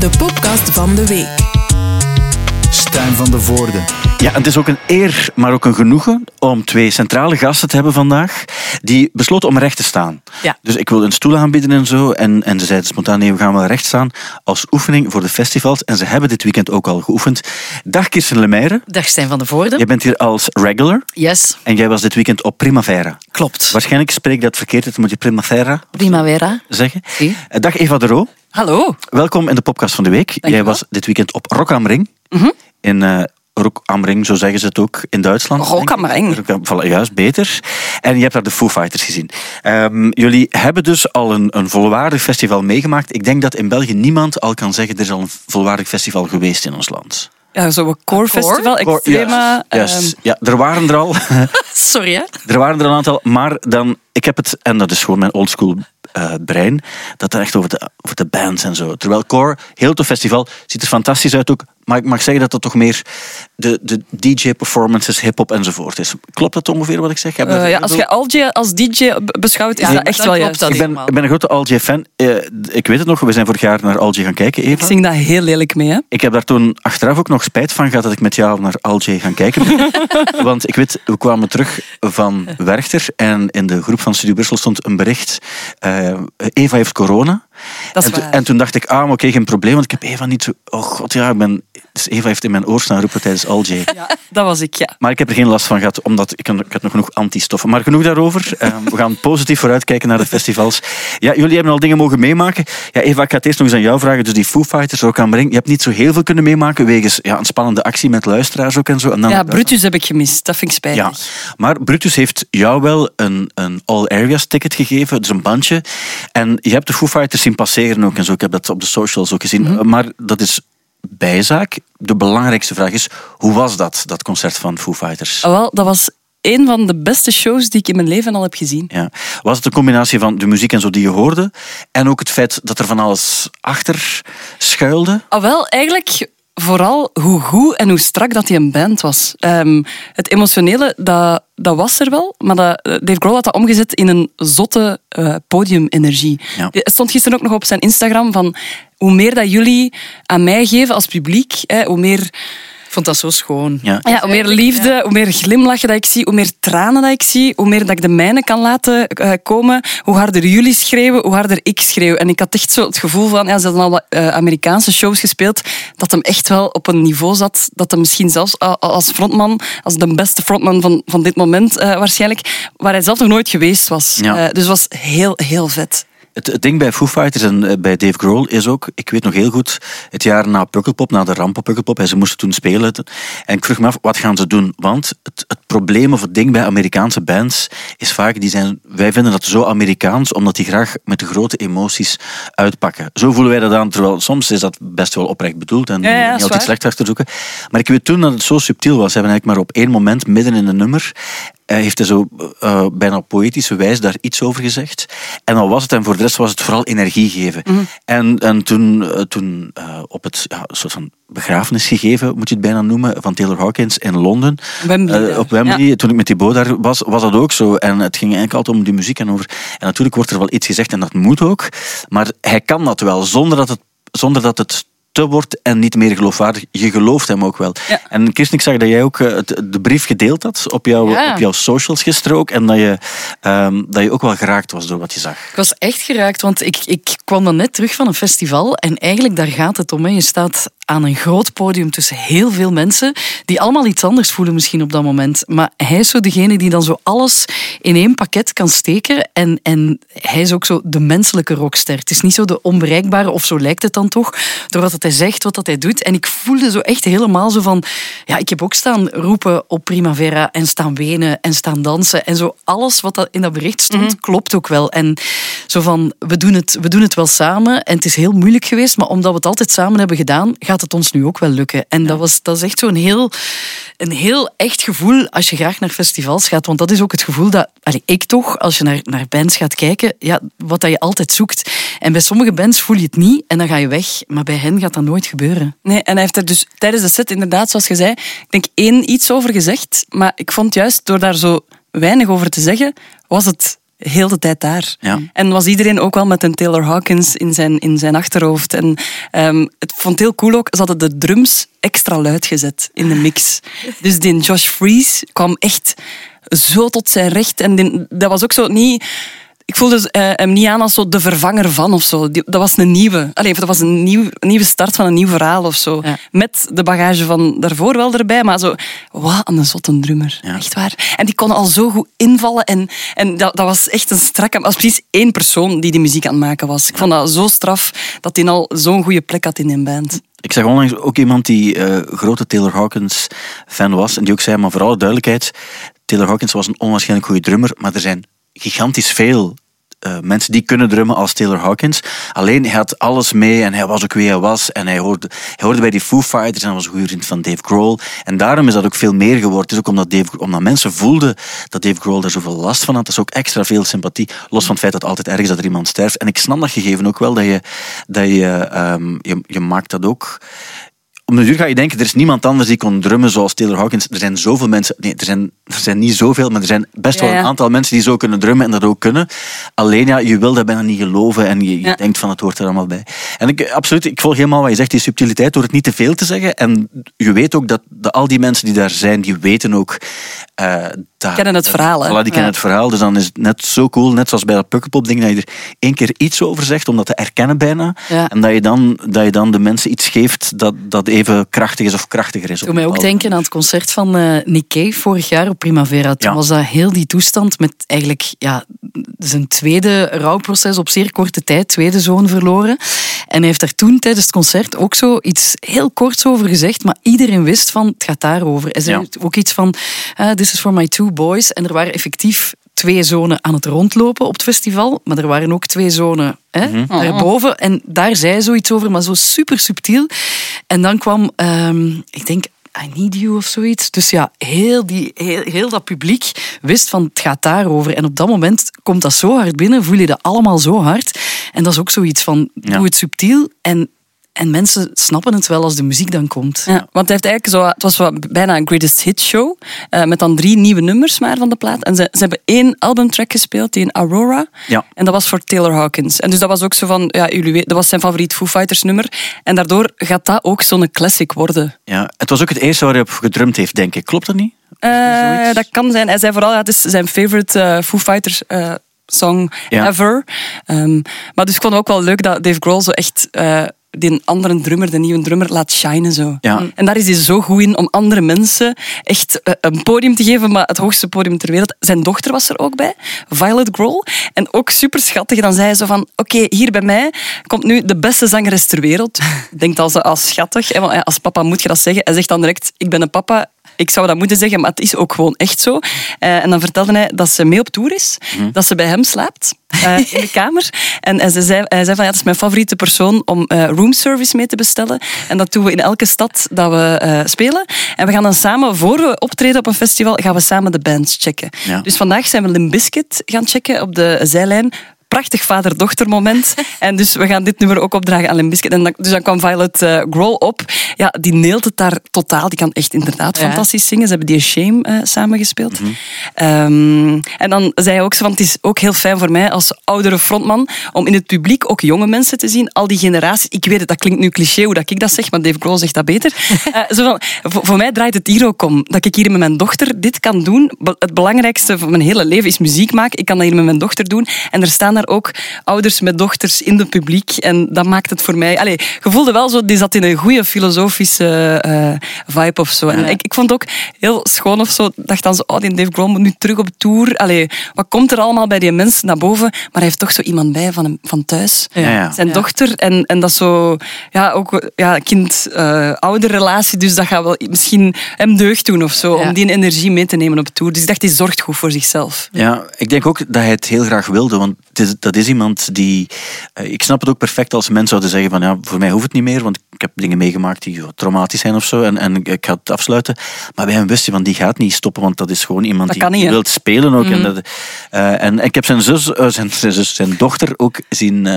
de podcast van de week. Stijn van de Voorde. Ja, en het is ook een eer, maar ook een genoegen om twee centrale gasten te hebben vandaag die besloten om recht te staan. Ja. Dus ik wil een stoel aanbieden en zo. En, en ze zeiden spontaan, nee, we gaan wel recht staan als oefening voor de festivals. En ze hebben dit weekend ook al geoefend. Dag Kirsten Lemaire. Dag Stijn van de Voorde. Jij bent hier als regular. Yes, En jij was dit weekend op Primavera. klopt. Waarschijnlijk spreek ik dat verkeerd uit, moet je Primavera Primavera. zeggen. Eh, Dag Eva de Roo. Hallo. Welkom in de podcast van de week. Jij was dit weekend op Rock am Ring. Mhm. In eh Rock am Ring, zo zeggen ze het ook in Duitsland. Rock am Ring. Rock am- voilà, juist, beter. En je hebt daar de Foo Fighters gezien. Ehm, jullie hebben dus al een, een volwaardig festival meegemaakt. Ik denk dat in België niemand al kan zeggen er is al een volwaardig festival geweest in ons land. Ja, zo'n core festival, extrema. Juist, ehm. Ja, er waren er al. Sorry hè. Er waren er een aantal, maar dan, ik heb het, en dat is gewoon mijn oldschool eh brein, dat het echt over de, over de bands en zo. Terwijl Core, heel tof festival, ziet er fantastisch uit ook, maar ik mag zeggen dat dat toch meer de, de DJ-performances, hip-hop enzovoort is. Klopt dat ongeveer wat ik zeg? Heb je eh, ja, als je als DJ beschouwt, is Ja, dat echt wel klopt juist. dat. ik ben, ik ben een grote Algie-fan. Eh, ik weet het nog, we zijn vorig jaar naar Algie gaan kijken, Eva. Ik zing dat heel lelijk mee, hè. Ik heb daar toen achteraf ook nog spijt van gehad dat ik met jou naar Alger gaan kijken. Want ik weet, we kwamen terug van Werchter en in de groep van Studio Brussel stond een bericht. eh, Eva heeft corona. Dat is en, waar. en toen dacht ik, ah, oké, geen probleem, want ik heb Eva niet zo... Oh god, ja, ik ben... Dus Eva heeft in mijn oor staan roepen tijdens Alger. Ja, dat was ik, ja. Maar ik heb er geen last van gehad, omdat ik, ik had nog genoeg antistoffen. Maar genoeg daarover. Eh, we gaan positief vooruitkijken naar de festivals. Ja, jullie hebben al dingen mogen meemaken. Ja, Eva, ik ga het eerst nog eens aan jou vragen. Dus die Foo Fighters, Rock am Ring. Je hebt niet zo heel veel kunnen meemaken, wegens ja, een spannende actie met luisteraars ook en zo. En dan Ja, Brutus heb ik gemist. Dat vind ik spijtig. ja, maar Brutus heeft jou wel een, een All Areas ticket gegeven, dus een bandje. En je hebt de Foo Fighters zien passeren ook en zo. Ik heb dat op de socials ook gezien. Mhm. Maar dat is bijzaak. De belangrijkste vraag is, hoe was dat, dat concert van Foo Fighters? Ah, wel, dat was een van de beste shows die ik in mijn leven al heb gezien. Ja. Was het een combinatie van de muziek en zo die je hoorde, en ook het feit dat er van alles achter schuilde? Ah, wel, eigenlijk vooral hoe goed en hoe strak dat hij een band was. Ehm, het emotionele, dat, dat was er wel, maar dat, eh, Dave Grohl had dat omgezet in een zotte eh, podiumenergie. Ja. Het stond gisteren ook nog op zijn Instagram van hoe meer dat jullie aan mij geven als publiek, hè, hoe meer... Ik vond dat zo schoon. Ja. Ja, hoe meer liefde, hoe meer glimlachen dat ik zie, hoe meer tranen dat ik zie, hoe meer dat ik de mijne kan laten eh, komen, hoe harder jullie schreeuwen, hoe harder ik schreeuw. En ik had echt zo het gevoel van, ja, ze hadden al wat eh, Amerikaanse shows gespeeld, dat hem echt wel op een niveau zat, dat hem misschien zelfs als frontman, als de beste frontman van, van dit moment eh, waarschijnlijk, waar hij zelf nog nooit geweest was. Ja. Eh, dus het was heel, heel vet. Het, het ding bij Foo Fighters en eh, bij Dave Grohl is ook, ik weet nog heel goed, het jaar na Pukkelpop, na de ramp op Pukkelpop, en ze moesten toen spelen. En ik vroeg me af, wat gaan ze doen? Want het, het probleem of het ding bij Amerikaanse bands is vaak, die zijn, wij vinden dat zo Amerikaans, omdat die graag met de grote emoties uitpakken. Zo voelen wij dat aan, terwijl soms is dat best wel oprecht bedoeld en Ja, ja, niet altijd slecht achter zoeken. Maar ik weet toen dat het zo subtiel was. Ze hebben eigenlijk maar op één moment, midden in een nummer, eh, heeft hij zo eh, bijna op poëtische wijze daar iets over gezegd. En dan was het, en voor de rest was het vooral energie geven. Mhm. En, en toen, eh, toen eh, op het ja, soort van begrafenis gegeven, moet je het bijna noemen, van Taylor Hawkins in Londen. Wembley, op Wembley, toen ik met die boot daar was, was dat ook zo. En het ging eigenlijk altijd om die muziek en over. En natuurlijk wordt er wel iets gezegd en dat moet ook. Maar hij kan dat wel, zonder dat het, zonder dat het te wordt en niet meer geloofwaardig. Je gelooft hem ook wel. Ja. En Kirsten, ik zag dat jij ook eh, de brief gedeeld had op, jouw Ja. op jouw socials gisteren ook. En dat je, ehm, dat je ook wel geraakt was door wat je zag. Ik was echt geraakt, want ik, ik kwam dan net terug van een festival. En eigenlijk daar gaat het om. Hè. Je staat aan een groot podium tussen heel veel mensen die allemaal iets anders voelen misschien op dat moment. Maar hij is zo degene die dan zo alles in één pakket kan steken. En, en hij is ook zo de menselijke rockster. Het is niet zo de onbereikbare, of zo lijkt het dan toch, door wat hij zegt, wat dat hij doet. En ik voelde zo echt helemaal zo van... Ja, ik heb ook staan roepen op Primavera en staan wenen en staan dansen. En zo alles wat dat in dat bericht stond, klopt ook wel. En zo van, we doen, het, we doen het wel samen. En het is heel moeilijk geweest, maar omdat we het altijd samen hebben gedaan, gaat het ons nu ook wel lukken. En dat, was, dat is echt zo'n heel, een heel echt gevoel als je graag naar festivals gaat. Want dat is ook het gevoel dat, allee, ik toch, als je naar, naar bands gaat kijken, ja, wat dat je altijd zoekt. En bij sommige bands voel je het niet en dan ga je weg. Maar bij hen gaat dat nooit gebeuren. Nee, en hij heeft er dus tijdens de set inderdaad, zoals je zei, ik denk één iets over gezegd. Maar ik vond juist, door daar zo weinig over te zeggen, was het heel de tijd daar. Ja. En was iedereen ook wel met een Taylor Hawkins in zijn, in zijn achterhoofd. En ehm, het vond heel cool ook, ze hadden de drums extra luid gezet in de mix. Dus die Josh Freeze kwam echt zo tot zijn recht. En die- dat was ook zo niet... Ik voelde eh, hem niet aan als zo de vervanger van of zo. Dat was een nieuwe. Allee, dat was een, nieuw, nieuwe start van een nieuw verhaal of zo. Ja. Met de bagage van daarvoor wel erbij, maar zo... Wat een zotte drummer. Ja. Echt waar. En die kon al zo goed invallen. En, en dat, dat was echt een strakke... Dat was precies één persoon die die muziek aan het maken was. Ik vond dat zo straf dat hij al zo'n goede plek had in een band. Ik zag onlangs ook iemand die eh, grote Taylor Hawkins fan was. En die ook zei, maar voor alle duidelijkheid, Taylor Hawkins was een onwaarschijnlijk goede drummer. Maar er zijn gigantisch veel eh, mensen die kunnen drummen als Taylor Hawkins. Alleen hij had alles mee en hij was ook wie hij was. En hij hoorde, hij hoorde bij die Foo Fighters en was een goede vriend van Dave Grohl. En daarom is dat ook veel meer geworden. Het is ook omdat, Dave, omdat mensen voelden dat Dave Grohl daar zoveel last van had. Dat is ook extra veel sympathie. Los van het feit dat altijd ergens dat er iemand sterft. En ik snap dat gegeven ook wel, dat je, dat je, ehm, je, je maakt dat ook op een duur ga je denken, er is niemand anders die kon drummen zoals Taylor Hawkins. Er zijn zoveel mensen, nee, er zijn, er zijn niet zoveel, maar er zijn best Ja, wel een aantal mensen die zo kunnen drummen en dat ook kunnen. Alleen ja, je wil dat bijna niet geloven en je, je Ja. denkt van het hoort er allemaal bij. En ik, absoluut, ik volg helemaal wat je zegt, die subtiliteit door het niet te veel te zeggen. En je weet ook dat, dat al die mensen die daar zijn, die weten ook... eh dat, Kennen het verhaal? Voilà, die kennen het verhaal. Dus dan is het net zo cool, net zoals bij dat Pukkelpop ding, dat je er één keer iets over zegt, om dat te erkennen bijna. En dat je, dan, dat je dan de mensen iets geeft dat, dat even krachtig is of krachtiger is. Doe mij ook denken aan het concert van eh Nick Cave vorig jaar op Primavera. Toen Ja. was dat heel die toestand met eigenlijk ja, zijn tweede rouwproces op zeer korte tijd, tweede zoon verloren. En hij heeft daar toen tijdens het concert ook zo iets heel korts over gezegd, maar iedereen wist van het gaat daarover. Hij zei Ja. ook iets van ah, this is for my two boys. En er waren effectief twee zonen aan het rondlopen op het festival, maar er waren ook twee zonen hè, Mhm. daarboven. En daar zei hij zoiets over, maar zo super subtiel. En dan kwam, ehm, ik denk, I need you of zoiets. Dus ja, heel, die, heel, heel dat publiek wist van het gaat daarover. En op dat moment komt dat zo hard binnen, voel je dat allemaal zo hard. En dat is ook zoiets van, Ja. doe het subtiel en, en mensen snappen het wel als de muziek dan komt. Ja, want hij heeft eigenlijk zo, het was bijna een greatest hit show. eh, met dan drie nieuwe nummers maar van de plaat. En ze, ze hebben één albumtrack gespeeld, die in Aurora. Ja. En dat was voor Taylor Hawkins. En dus dat was ook zo van, ja, jullie weten, dat was zijn favoriet Foo Fighters nummer. En daardoor gaat dat ook zo'n classic worden. Ja, het was ook het eerste waar hij op gedrumd heeft, denk ik. Klopt dat niet? Eh, dat kan zijn. Hij zei vooral, ja, het is zijn favorite eh, Foo Fighters song Ja. ever. Ehm, maar dus ik vond het ook wel leuk dat Dave Grohl zo echt eh die andere drummer, de nieuwe drummer, laat shinen zo. Ja. En daar is hij zo goed in om andere mensen echt eh, een podium te geven, maar het hoogste podium ter wereld. Zijn dochter was er ook bij, Violet Grohl. En ook super schattig. Dan zei hij zo van, oké, hier bij mij komt nu de beste zangeres ter wereld. Denkt als, als schattig. hè, want, Als papa moet je dat zeggen. Hij zegt dan direct, ik ben een papa, ik zou dat moeten zeggen, maar het is ook gewoon echt zo. Eh, en dan vertelde hij dat ze mee op tour is, dat ze bij hem slaapt eh, in de kamer. En, en ze zei, hij zei van, ja, het is mijn favoriete persoon om eh roomservice mee te bestellen. En dat doen we in elke stad dat we spelen. En we gaan dan samen, voor we optreden op een festival, gaan we samen de bands checken. Ja. Dus vandaag zijn we Limp Bizkit gaan checken op de zijlijn. Prachtig vader-dochter moment. En dus we gaan dit nummer ook opdragen aan Limp Bizkit. En dan, dus dan kwam Violet eh, Grohl op. Ja, die neelt het daar totaal. Die kan echt inderdaad Ja. fantastisch zingen. Ze hebben die Shame eh, samengespeeld. Ehm, en dan zei hij ook zo van, het is ook heel fijn voor mij als oudere frontman om in het publiek ook jonge mensen te zien. Al die generaties. Ik weet het, dat klinkt nu cliché hoe dat ik dat zeg, maar Dave Grohl zegt dat beter. Eh, zo van, voor, voor mij draait het hier ook om. Dat ik hier met mijn dochter dit kan doen. Be- Het belangrijkste van mijn hele leven is muziek maken. Ik kan dat hier met mijn dochter doen. En er staan daar ook ouders met dochters in het publiek. En dat maakt het voor mij... Allee, je voelde wel zo, die zat in een goede filosofische eh, vibe of zo. En ik, ik vond het ook heel schoon of zo. Ik dacht dan zo, oh, die Dave Grohl moet nu terug op tour. Allee, wat komt er allemaal bij die mensen naar boven? Maar hij heeft toch zo iemand bij van, hem, van thuis. Ja, ja. Zijn dochter. En, en dat is zo... Ja, ook ja, kind-ouder relatie. Dus dat gaat wel misschien hem deugd doen of zo. Ja. Om die energie mee te nemen op tour. Dus ik dacht, die zorgt goed voor zichzelf. Ja, ik denk ook dat hij het heel graag wilde, want is, dat is iemand die... eh, Ik snap het ook perfect als mensen zouden zeggen van ja, voor mij hoeft het niet meer, want ik heb dingen meegemaakt die traumatisch zijn of zo. En, en ik ga het afsluiten. Maar bij hem wist je van, die gaat niet stoppen. Want dat is gewoon iemand Dat die, wil spelen ook. En, Mhm. dat, eh, en ik heb zijn zus, eh, zijn, zijn, zus, zijn dochter ook zien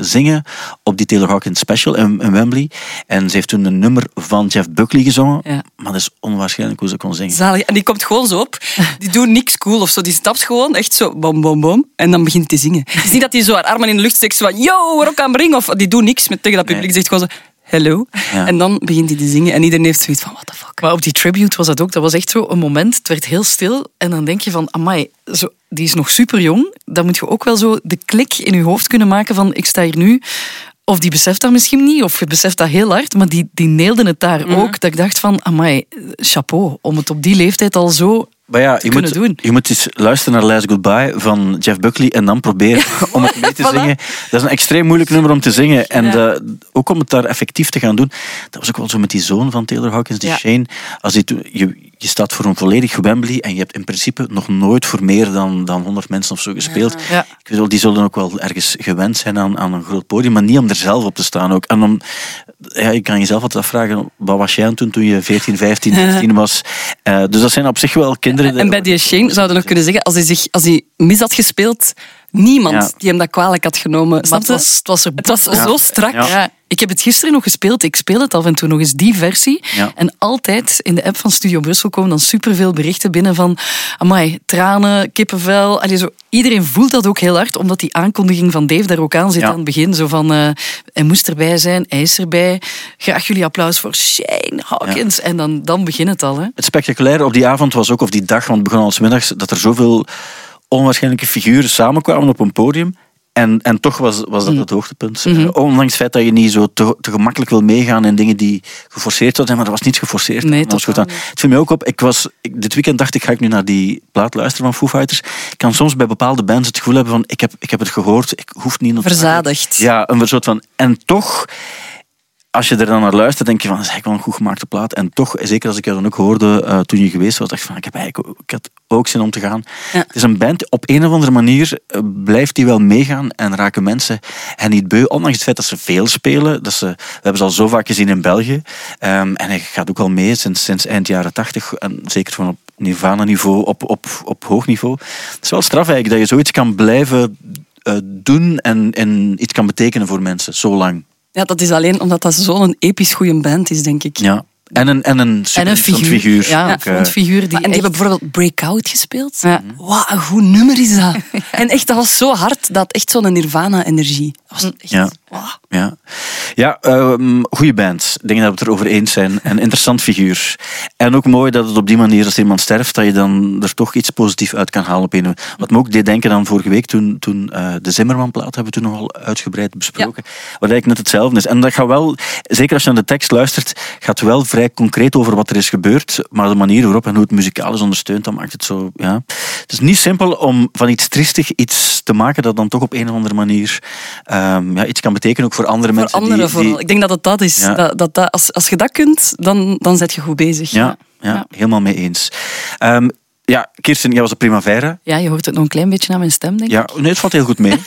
zingen op die Taylor Hawkins special in, in Wembley. En ze heeft toen een nummer van Jeff Buckley gezongen. Ja. Maar dat is onwaarschijnlijk hoe ze kon zingen. Zalig. En die komt gewoon zo op. Die doet niks cool of zo. Die stapt gewoon echt zo bom, bom, bom. En dan begint hij te zingen. Het is niet dat hij zo haar armen in de lucht steekt. Zo van, yo, rock am ring. Of die doet niks met tegen dat publiek. Nee. Zegt gewoon zo, hello. Ja. En dan begint hij te zingen. En iedereen heeft zoiets van, what the fuck. Maar op die tribute was dat ook. Dat was echt zo een moment. Het werd heel stil. En dan denk je van, amai, zo, die is nog super jong. Dan moet je ook wel zo de klik in je hoofd kunnen maken van, ik sta hier nu. Of die beseft dat misschien niet, of je beseft dat heel hard. Maar die, die neelden het daar Mhm. ook. Dat ik dacht van, amai, chapeau. Om het op die leeftijd al zo Maar ja, je moet, doen. je moet eens luisteren naar Last Goodbye van Jeff Buckley en dan proberen om het mee te voilà. zingen. Dat is een extreem moeilijk nummer om te zingen. En Ja. ook om het daar effectief te gaan doen. Dat was ook wel zo met die zoon van Taylor Hawkins, die Ja. Shane. Als die, toen- je, je staat voor een volledig Wembley en je hebt in principe nog nooit voor meer dan, dan 100 mensen of zo gespeeld. Ja. Ik weet wel, die zullen ook wel ergens gewend zijn aan, aan een groot podium, maar niet om er zelf op te staan ook. En om, ja, je kan jezelf altijd afvragen, wat was jij aan toen, toen je 14, 15, 16 was? Eh, dus dat zijn op zich wel kinderen... En bij die Shane zouden we nog kunnen zeggen, als hij, zich, als hij mis had gespeeld, niemand Ja. die hem dat kwalijk had genomen. Maar het was, het was er Het was zo strak. Ja. Ja, ik heb het gisteren nog gespeeld. Ik speel het af en toe nog eens, die versie. Ja. En altijd in de app van Studio Brussel komen dan superveel berichten binnen van amai, tranen, kippenvel. Allee, zo, iedereen voelt dat ook heel hard, omdat die aankondiging van Dave daar ook aan zit Ja. aan het begin. Zo van, eh, hij moest erbij zijn, hij is erbij. Graag jullie applaus voor Shane Hawkins. En dan, dan begint het al. Hè. Het spectaculaire op die avond was ook, of die dag, want het begon al 's middags, dat er zoveel onwaarschijnlijke figuren samenkwamen op een podium. En, en toch was, was Mm. dat het hoogtepunt. Eh, Ondanks het feit dat je niet zo te, te gemakkelijk wil meegaan in dingen die geforceerd zouden zijn, maar dat was niet geforceerd. Nee, Dat was goed aan. Het viel mij ook op, ik was, ik- dit weekend dacht ik, ga ik nu naar die plaat luisteren van Foo Fighters. Ik kan soms bij bepaalde bands het gevoel hebben van, ik heb, ik heb het gehoord, ik hoef niet... Verzadigd. Ja, een soort van... En toch als je er dan naar luistert, denk je van, dat is eigenlijk wel een goed gemaakte plaat. En toch, zeker als ik jou dan ook hoorde eh, toen je geweest was, dacht ik van, ik heb eigenlijk ook, ik had ook zin om te gaan. Ja. Het is een band, op een of andere manier eh, blijft die wel meegaan en raken mensen hen niet beu, ondanks het feit dat ze veel spelen. Dat ze, we hebben ze al zo vaak gezien in België. Ehm, en hij gaat ook al mee sinds, sinds eind jaren tachtig, en zeker van op Nirvana-niveau, op, op, op hoog niveau. Het is wel straf eigenlijk, dat je zoiets kan blijven eh, doen en, en iets kan betekenen voor mensen, zo lang. Ja, dat is alleen omdat dat zo'n episch goede band is, denk ik. Ja. En een, en een, super En een figuur. Ja, een eh, frontfiguur die Maar- en die echt- hebben bijvoorbeeld Breakout gespeeld. Ja. Wauw, een goed nummer is dat. En echt, dat was zo hard, dat echt zo'n Nirvana-energie. Dat was echt, Ja. Ja, ja um, goede band. Ik denk dat we het erover eens zijn. Een interessant figuur. En ook mooi dat het op die manier, als iemand sterft, dat je dan er toch iets positiefs uit kan halen. Op een, wat me ook deed denken aan vorige week, toen, toen uh, de Zimmerman-plaat hebben we toen nogal uitgebreid besproken. Wat eigenlijk net hetzelfde is. En dat gaat wel, zeker als je naar de tekst luistert, gaat wel vrij concreet over wat er is gebeurd. Maar de manier waarop en hoe het muzikaal is ondersteund, dat maakt het zo. Ja. Het is niet simpel om van iets triestig iets te maken dat dan toch op een of andere manier um, ja, iets kan betekenen ook voor andere voor mensen. anderen die, vooral. die... Ik denk dat het dat is. Ja. Dat, dat, dat, als, als je dat kunt, dan, dan zet je goed bezig. Ja, ja, ja. helemaal mee eens. Um, ja, Kirsten, jij was op Primavera. Ja, je hoort het nog een klein beetje aan mijn stem, denk ik. Ja, nee, het valt heel goed mee.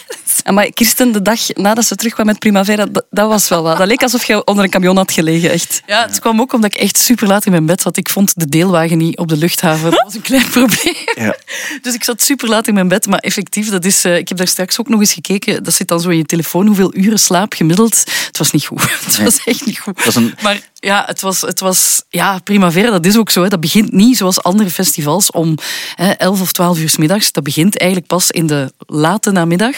Maar Kirsten, de dag nadat ze terugkwam met Primavera, dat, dat was wel wat. Dat leek alsof je onder een camion had gelegen, echt. Ja, het kwam ook omdat ik echt super laat in mijn bed zat. Ik vond de deelwagen niet op de luchthaven. Dat was een klein probleem. Ja. Dus ik zat super laat in mijn bed. Maar effectief, dat is, uh, ik heb daar straks ook nog eens gekeken. Dat zit dan zo in je telefoon, hoeveel uren slaap gemiddeld. Het was niet goed. Het Nee. was echt niet goed. Dat is een... Maar ja, het was, het was ja, Primavera, dat is ook zo. Hè. Dat begint niet zoals andere festivals om hè, 11 of 12 uur s middags. Dat begint eigenlijk pas in de late namiddag.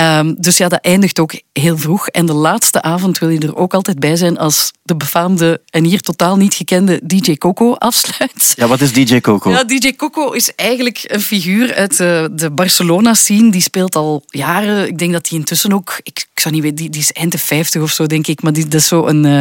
Um, dus ja, dat eindigt ook heel vroeg. En de laatste avond wil je er ook altijd bij zijn als de befaamde en hier totaal niet gekende DJ Coco afsluit. Ja, wat is DJ Coco? Ja, DJ Coco is eigenlijk een figuur uit de, de Barcelona-scene. Die speelt al jaren. Ik denk dat hij intussen ook... Ik, ik zou niet weten, die, die is eind de 50 of zo, denk ik. Maar die, dat is zo een... Uh,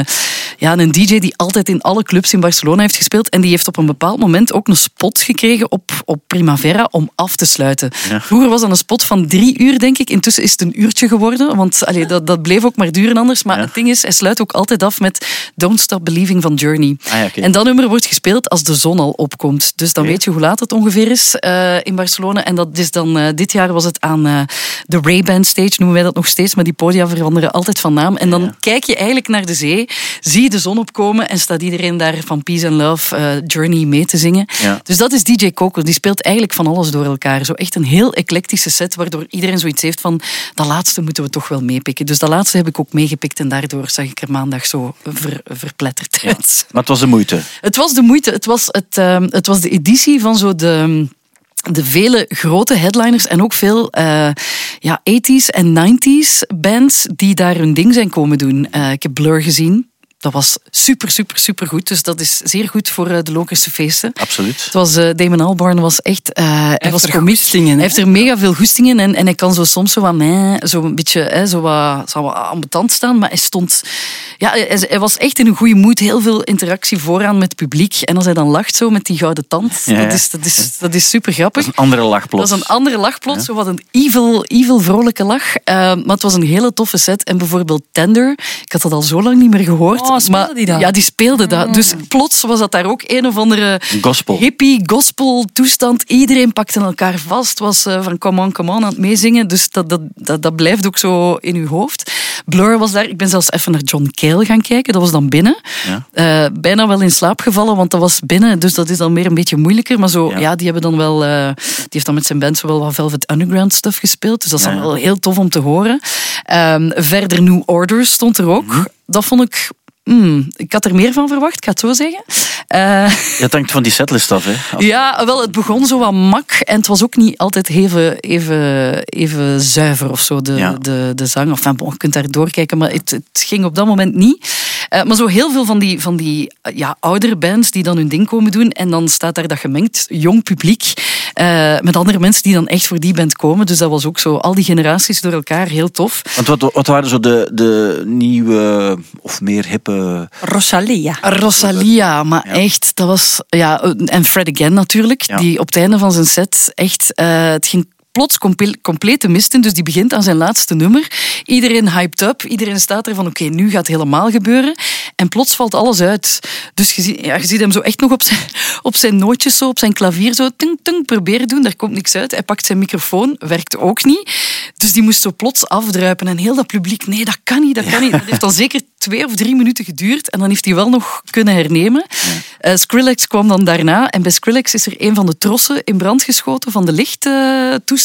ja, een DJ die altijd in alle clubs in Barcelona heeft gespeeld. En die heeft op een bepaald moment ook een spot gekregen op, op Primavera om af te sluiten. Vroeger was dat een spot van drie uur, denk ik. Intussen is het een uurtje geworden. Want allee, dat, dat bleef ook maar duren anders. Maar het ding is, hij sluit ook altijd af met Don't Stop Believing van Journey. Ah, ja. En dat nummer wordt gespeeld als de zon al opkomt. Dus dan weet je hoe laat het ongeveer is eh, in Barcelona. En dat is dan, eh, dit jaar was het aan eh, de Ray-Ban stage, noemen wij dat nog steeds. Maar die podia veranderen altijd van naam. En dan Ja. kijk je eigenlijk naar de zee, zie je de zon opkomen en staat iedereen daar van Peace and Love, eh, Journey mee te zingen. Ja. Dus dat is DJ Coco. Die speelt eigenlijk van alles door elkaar. Zo echt een heel eclectische set, waardoor iedereen zoiets heeft van dat laatste moeten we toch wel meepikken. Dus dat laatste heb ik ook meegepikt en daardoor zag ik er maandag zo ver- verpletterd uit. Maar het was de moeite. Het was de moeite. Het was, het, ehm, het was de editie van zo de, de vele grote headliners en ook veel eh, ja, 80s en 90s bands die daar hun ding zijn komen doen. Eh, ik heb Blur gezien. Dat was super, super, super goed. Dus dat is zeer goed voor eh, de Lokerse feesten. Absoluut. Het was, eh, Damon Albarn was echt... eh, hij heeft was er komiek. Hij heeft er mega veel goestingen en, en hij kan zo soms zo wat, meh, zo een beetje hè, zo wat, zo wat ambetant staan, maar hij stond... Ja, hij, hij was echt in een goede moed. Heel veel interactie vooraan met het publiek. En als hij dan lacht zo met die gouden tand, Ja, ja. dat, is, dat, is, dat is super grappig. Dat is een andere lach plots. Dat is een andere lach plots, zo wat een evil, evil vrolijke lach. Eh, maar het was een hele toffe set. En bijvoorbeeld Tender, ik had dat al zo lang niet meer gehoord. Oh, speelde maar, die dat? Ja, die speelde dat. Dus plots was dat daar ook een of andere Gospel. hippie, gospel toestand. Iedereen pakte elkaar vast, was eh, van come on, come on aan het meezingen. Dus dat, dat, dat, dat blijft ook zo in uw hoofd. Blur was daar. Ik ben zelfs even naar John Cale gaan kijken. Dat was dan binnen. Ja. Eh, bijna wel in slaap gevallen, want dat was binnen. Dus dat is dan weer een beetje moeilijker. Maar zo, Ja. ja, die hebben dan wel... eh, die heeft dan met zijn band zo wel wat Velvet Underground stuff gespeeld. Dus dat is Ja, dan ja. wel heel tof om te horen. Ehm, verder New Order stond er ook. Mhm. Dat vond ik... hmm, ik had er meer van verwacht, ik ga het zo zeggen. Ja, het hangt van die setlist af. Hè. Ja, wel, het begon zo wat mak en het was ook niet altijd even, even, even zuiver of zo, de, Ja. de, de zang. Enfin, bon, je kunt daar doorkijken, maar het, het ging op dat moment niet. Eh, maar zo heel veel van die, van die ja, oudere bands die dan hun ding komen doen en dan staat daar dat gemengd jong publiek eh, met andere mensen die dan echt voor die band komen. Dus dat was ook zo, al die generaties door elkaar, heel tof. Want wat, wat waren zo de, de nieuwe of meer hippe... Rosalia. Rosalia, maar Ja. echt, dat was... Ja, en Fred Again natuurlijk, Ja. die op het einde van zijn set echt... eh, het ging plots comple- complete mist in, dus die begint aan zijn laatste nummer. Iedereen hyped up, iedereen staat er van oké, nu gaat het helemaal gebeuren. En plots valt alles uit. Dus je, ziet- ja, je ziet hem zo echt nog op zijn, op zijn nootjes, zo, op zijn klavier, zo tung, tung, proberen doen. Daar komt niks uit. Hij pakt zijn microfoon, werkt ook niet. Dus die moest zo plots afdruipen. En heel dat publiek, nee, dat kan niet, dat kan niet. Dat heeft dan zeker twee of drie minuten geduurd. En dan heeft hij wel nog kunnen hernemen. Eh, Skrillex kwam dan daarna. En bij Skrillex is er een van de trossen in brand geschoten van de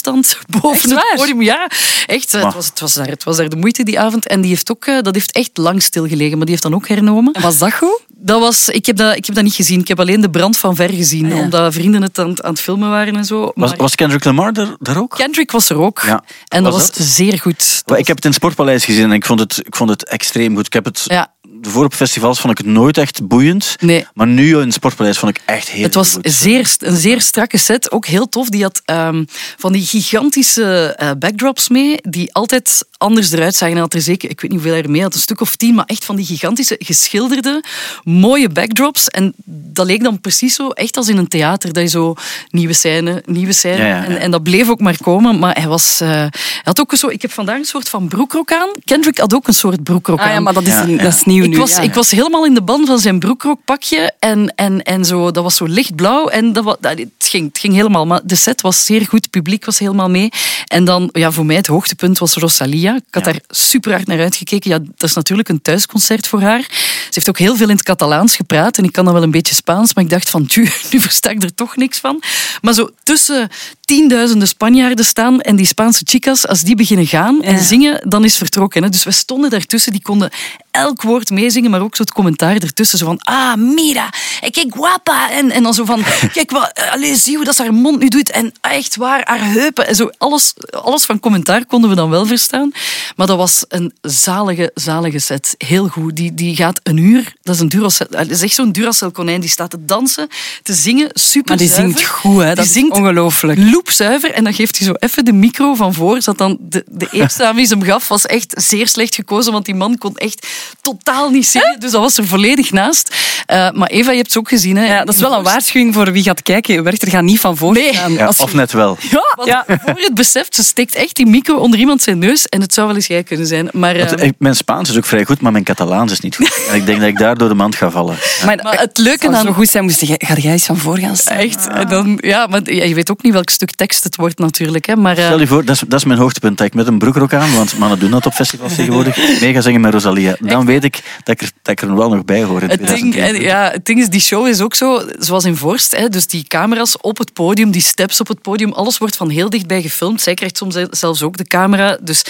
lichttoestand boven Echt het podium. Ja, echt. eh, Het was, het, was daar, het was daar de moeite die avond. En die heeft ook, eh, dat heeft echt lang stilgelegen. Maar die heeft dan ook hernomen. Was dat goed? Dat was, ik, heb dat, ik heb dat niet gezien. Ik heb alleen de brand van ver gezien. Ah, ja. Omdat vrienden het aan, het- aan het filmen waren en zo. Was, Maar was Kendrick Lamar daar, daar ook? Kendrick was er ook. Ja. En dat Was dat? zeer goed. Ik heb het in het Sportpaleis gezien en ik vond het, ik vond het extreem goed. Ik heb het, Ja. De vorige festivals vond ik het nooit echt boeiend. Nee. Maar nu in het Sportpaleis vond ik echt heel Het was goed. zeer, een zeer strakke set, ook heel tof. Die had ehm, van die gigantische eh, backdrops mee, die altijd anders eruit zagen. Hij had er zeker, ik weet niet hoeveel hij er mee had, een stuk of tien, maar echt van die gigantische, geschilderde, mooie backdrops. En dat leek dan precies zo, echt als in een theater, dat je zo nieuwe scène, nieuwe scène. Ja, ja, ja. En, en dat bleef ook maar komen, maar hij was... eh, hij had ook een soort, ik heb vandaag een soort van broekrok aan. Kendrick had ook een soort broekrok Ah, aan. ja, maar dat is, Ja, een- ja. dat is nieuw Ik was, ja. ik was helemaal in de ban van zijn broekrokpakje en, en, en zo, dat was zo lichtblauw en dat dat, het, ging, het ging helemaal. Maar de set was zeer goed, het publiek was helemaal mee. En dan, ja, voor mij het hoogtepunt was Rosalia. Ik had daar super hard naar uitgekeken. Ja, dat is natuurlijk een thuisconcert voor haar. Ze heeft ook heel veel in het Catalaans gepraat en ik kan dan wel een beetje Spaans, maar ik dacht van, nu versta ik er toch niks van. Maar zo tussen tienduizenden Spanjaarden staan en die Spaanse chicas, als die beginnen gaan en Ja. zingen, dan is vertrokken. Hè. Dus we stonden daartussen, die konden elk woord meezingen, maar ook zo het commentaar ertussen. Zo van, ah, mira, eh, kijk guapa. En, en dan zo van, kijk, wat, eh, allez, zie hoe dat ze haar mond nu doet. En echt waar, haar heupen. En zo, alles, alles van commentaar konden we dan wel verstaan. Maar dat was een zalige, zalige set. Heel goed. Die, die gaat een uur, dat is een Duracell, eh, dat is echt zo'n Duracell konijn. Die staat te dansen, te zingen, super Maar die zingt goed, hè? Dat Die zingt ongelooflijk. En dan geeft hij zo even de micro van voor. Zodat dan de, de eerste aan wie ze hem gaf, was echt zeer slecht gekozen. Want die man kon echt totaal niet zingen. Dus dat was er volledig naast. Uh, maar Eva, je hebt het ook gezien. Hè? Ja, dat is wel een waarschuwing voor wie gaat kijken. Werchter gaat niet van voor Nee. Ja, of net wel. Ja, want Ja. voor je het beseft, ze steekt echt die micro onder iemand zijn neus. En het zou wel eens jij kunnen zijn. Maar, eh, ik- mijn Spaans is ook vrij goed, maar mijn Catalaans is niet goed. En ik denk dat ik daar door de mand ga vallen. Maar, Maar het leuke het zou aan- zo goed zijn, moest je, ga jij eens van voor gaan staan? Echt. En dan, ja, maar je weet ook niet welk stuk tekst het wordt natuurlijk. Hè, maar, eh, Stel je voor, dat is, dat is mijn hoogtepunt, dat ik met een broekrok aan, want mannen doen dat op festivals tegenwoordig, mega zingen met Rosalia. Dan weet ik dat ik er, dat ik er wel nog bij hoor in Het ding, 2021. en ja, het ding is, die show is ook zo, zoals in Vorst. Hè, dus die camera's op het podium, die steps op het podium, alles wordt van heel dichtbij gefilmd. Zij krijgt soms zelfs ook de camera. Dus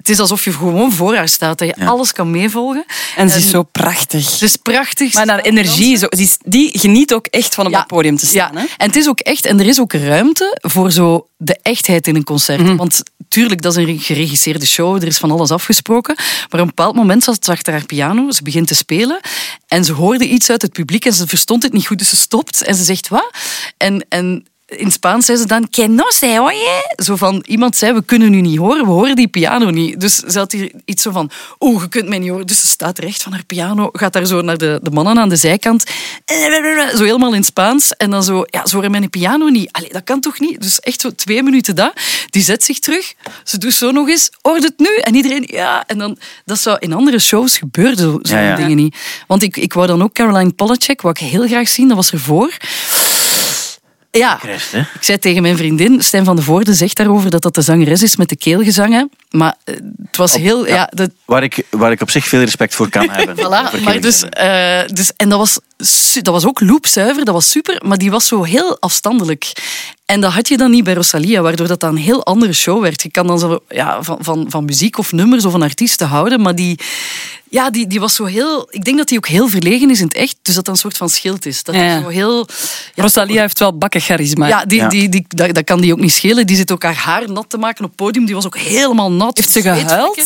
het is alsof je gewoon voor haar staat, dat je Ja. alles kan meevolgen. En ze is zo prachtig. Het is prachtig. Maar naar energie, zo, die, is- die geniet ook echt van op Ja. dat podium te staan. Ja, Hè? en het is ook echt, en er is ook ruimte voor zo de echtheid in een concert. Mhm. Want tuurlijk, dat is een geregisseerde show, er is van alles afgesproken. Maar op een bepaald moment zat ze achter haar piano, ze begint te spelen en ze hoorde iets uit het publiek en ze verstond het niet goed, dus ze stopt en ze zegt wat? En, en in Spaans zei ze dan, que no se oye. Zo van, iemand zei, we kunnen u niet horen, we horen die piano niet. Dus ze had hier iets zo van, oeh, je kunt mij niet horen. Dus ze staat recht van haar piano, gaat daar zo naar de, de mannen aan de zijkant. Zo helemaal in Spaans. En dan zo, ja, ze horen mijn piano niet. Allee, dat kan toch niet? Dus echt zo twee minuten dat. Die zet zich terug. Ze doet zo nog eens, hoort het nu? En iedereen, ja. En dan, dat zou in andere shows gebeuren, zo- zo'n Ja, ja. dingen niet. Want ik, ik wou dan ook Caroline Polachek, wou ik heel graag zien. Dat was ervoor. Ja, Christ, ik zei tegen mijn vriendin, Stijn van de Voorde zegt daarover dat dat de zangeres is met de keelgezangen. Maar eh, het was heel... Ja, dat, Waar ik, waar ik op zich veel respect voor kan hebben. Voilà, maar dus, eh, dus, en dat was, dat was ook loopzuiver, dat was super, maar die was zo heel afstandelijk. En dat had je dan niet bij Rosalia, waardoor dat dan een heel andere show werd. Je kan dan zo ja, van, van, van muziek of nummers of een artiesten houden, maar die, ja, die, die was zo heel... Ik denk dat die ook heel verlegen is in het echt, dus dat dat een soort van schild is. Dat zo heel... Ja, Rosalia heeft wel bakken charisma. ja, die, Ja. Die, die, dat, dat kan die ook niet schelen. Die zit ook haar haar nat te maken op het podium. Die was ook helemaal nat. Heeft ze gehuild?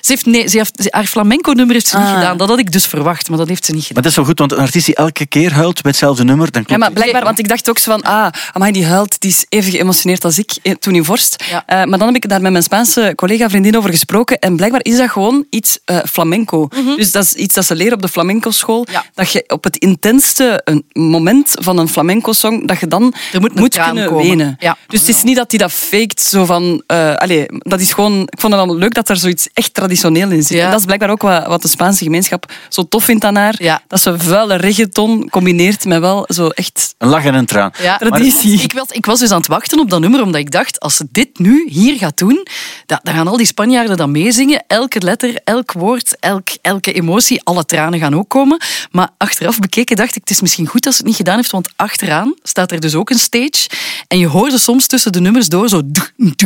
Ze heeft, nee, ze heeft, haar flamenco-nummer heeft ze niet Ah. gedaan. Dat had ik dus verwacht, maar dat heeft ze niet gedaan. Maar dat is wel goed, want een artiest die elke keer huilt bij hetzelfde nummer, dan Ja, klopt maar het. blijkbaar, want ik dacht ook zo van, ah, amai, die huilt, die is even geëmotioneerd als ik eh, toen in Vorst. Ja. Eh, maar dan heb ik daar met mijn Spaanse collega-vriendin over gesproken en blijkbaar is dat gewoon iets eh, flamenco. Dus dat is iets dat ze leren op de flamenco-school. Mhm. Ja. Dat je op het intenste een moment van een flamenco-song, dat je dan Er moet kunnen komen. wenen. Ja. Dus het is niet dat hij dat faked, zo van... eh allee, dat is gewoon... Ik vond het wel leuk dat er zoiets echt traditioneel in zit. Ja. En dat is blijkbaar ook wat, wat de Spaanse gemeenschap zo tof vindt aan haar. Ja. Dat ze vuile reggaeton combineert met wel zo echt... Een lach en een traan. Ja, Traditie. Ik was, ik was dus aan het wachten op dat nummer, omdat ik dacht, als ze dit nu hier gaat doen, da- dan gaan al die Spanjaarden dan meezingen. Elke letter, elk woord, elk, elke emotie, alle tranen gaan ook komen. Maar achteraf bekeken dacht ik, het is misschien goed als ze het niet gedaan heeft, want achteraan staat er dus ook een stage. En je hoorde soms tussen de nummers door zo...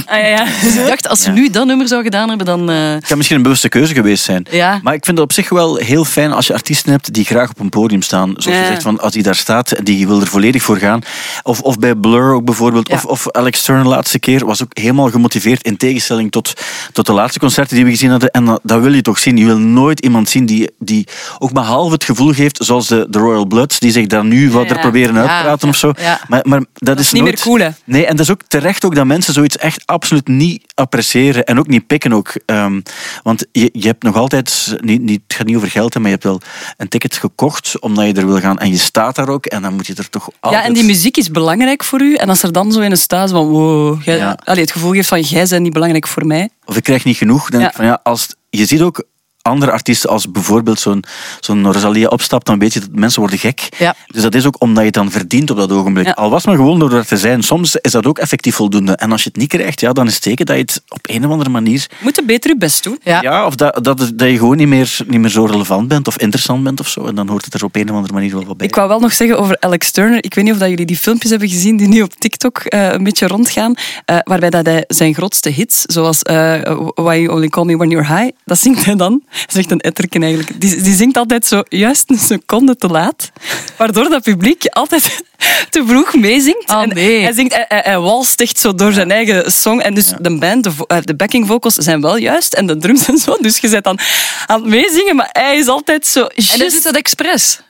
Ah, ja, ja. Dus ik dacht, als ze Ja. nu dat nummer zou gedaan hebben, dan... eh, Het kan misschien een bewuste keuze geweest zijn. Ja. Maar ik vind het op zich wel heel fijn als je artiesten hebt die graag op een podium staan. Zoals Ja. je zegt, van, als die daar staat, die wil er volledig voor gaan. Of, of bij Blur ook bijvoorbeeld. Ja. Of, of Alex Turner de laatste keer was ook helemaal gemotiveerd. In tegenstelling tot, tot de laatste concerten die we gezien hadden. En dat, dat wil je toch zien. Je wil nooit iemand zien die, die ook maar half het gevoel geeft, zoals de, de Royal Bloods, die zich daar nu wat er proberen uit te praten of zo. Maar, maar dat, is niet nooit... meer cool, hè? Nee, en dat is ook terecht ook dat mensen zoiets echt absoluut niet appreciëren en ook niet pikken ook. Ehm, want je, je hebt nog altijd, niet, niet, het gaat niet over geld, maar je hebt wel een ticket gekocht omdat je er wil gaan en je staat daar ook en dan moet je er toch altijd... Ja, en die muziek is belangrijk voor u. En als er dan zo in een staat van, wow, Ja. allee, het gevoel geeft van, jij bent niet belangrijk voor mij. Of ik krijg niet genoeg. Dan Ja. denk ik van, ja, als, je ziet ook andere artiesten, als bijvoorbeeld zo'n zo'n Rosalia opstapt, dan weet je dat mensen worden gek. Ja. Dus dat is ook omdat je het dan verdient op dat ogenblik. Ja. Al was maar gewoon door er te zijn. Soms is dat ook effectief voldoende. En als je het niet krijgt, ja, dan is het teken dat je het op een of andere manier... Je moet er beter je best doen. ja. Ja, of dat, dat, dat je gewoon niet meer, niet meer zo relevant bent of interessant bent of zo. En dan hoort het er op een of andere manier wel wat bij. Ik wou wel nog zeggen over Alex Turner. Ik weet niet of dat jullie die filmpjes hebben gezien die nu op TikTok eh, een beetje rondgaan. eh, waarbij dat hij zijn grootste hits, zoals eh, Why You Only Call Me When You're High, dat zingt hij dan. Dat is echt een etterken eigenlijk. Die, die zingt altijd zo juist een seconde te laat. Waardoor dat publiek altijd te vroeg meezingt. Oh, en nee. Hij, zingt, hij, hij, hij walst echt zo door zijn eigen song. En dus de band, de, eh, de backing vocals zijn wel juist. En de drums en zo. Dus je bent dan aan het meezingen, maar hij is altijd zo... En juist- doet dat expres.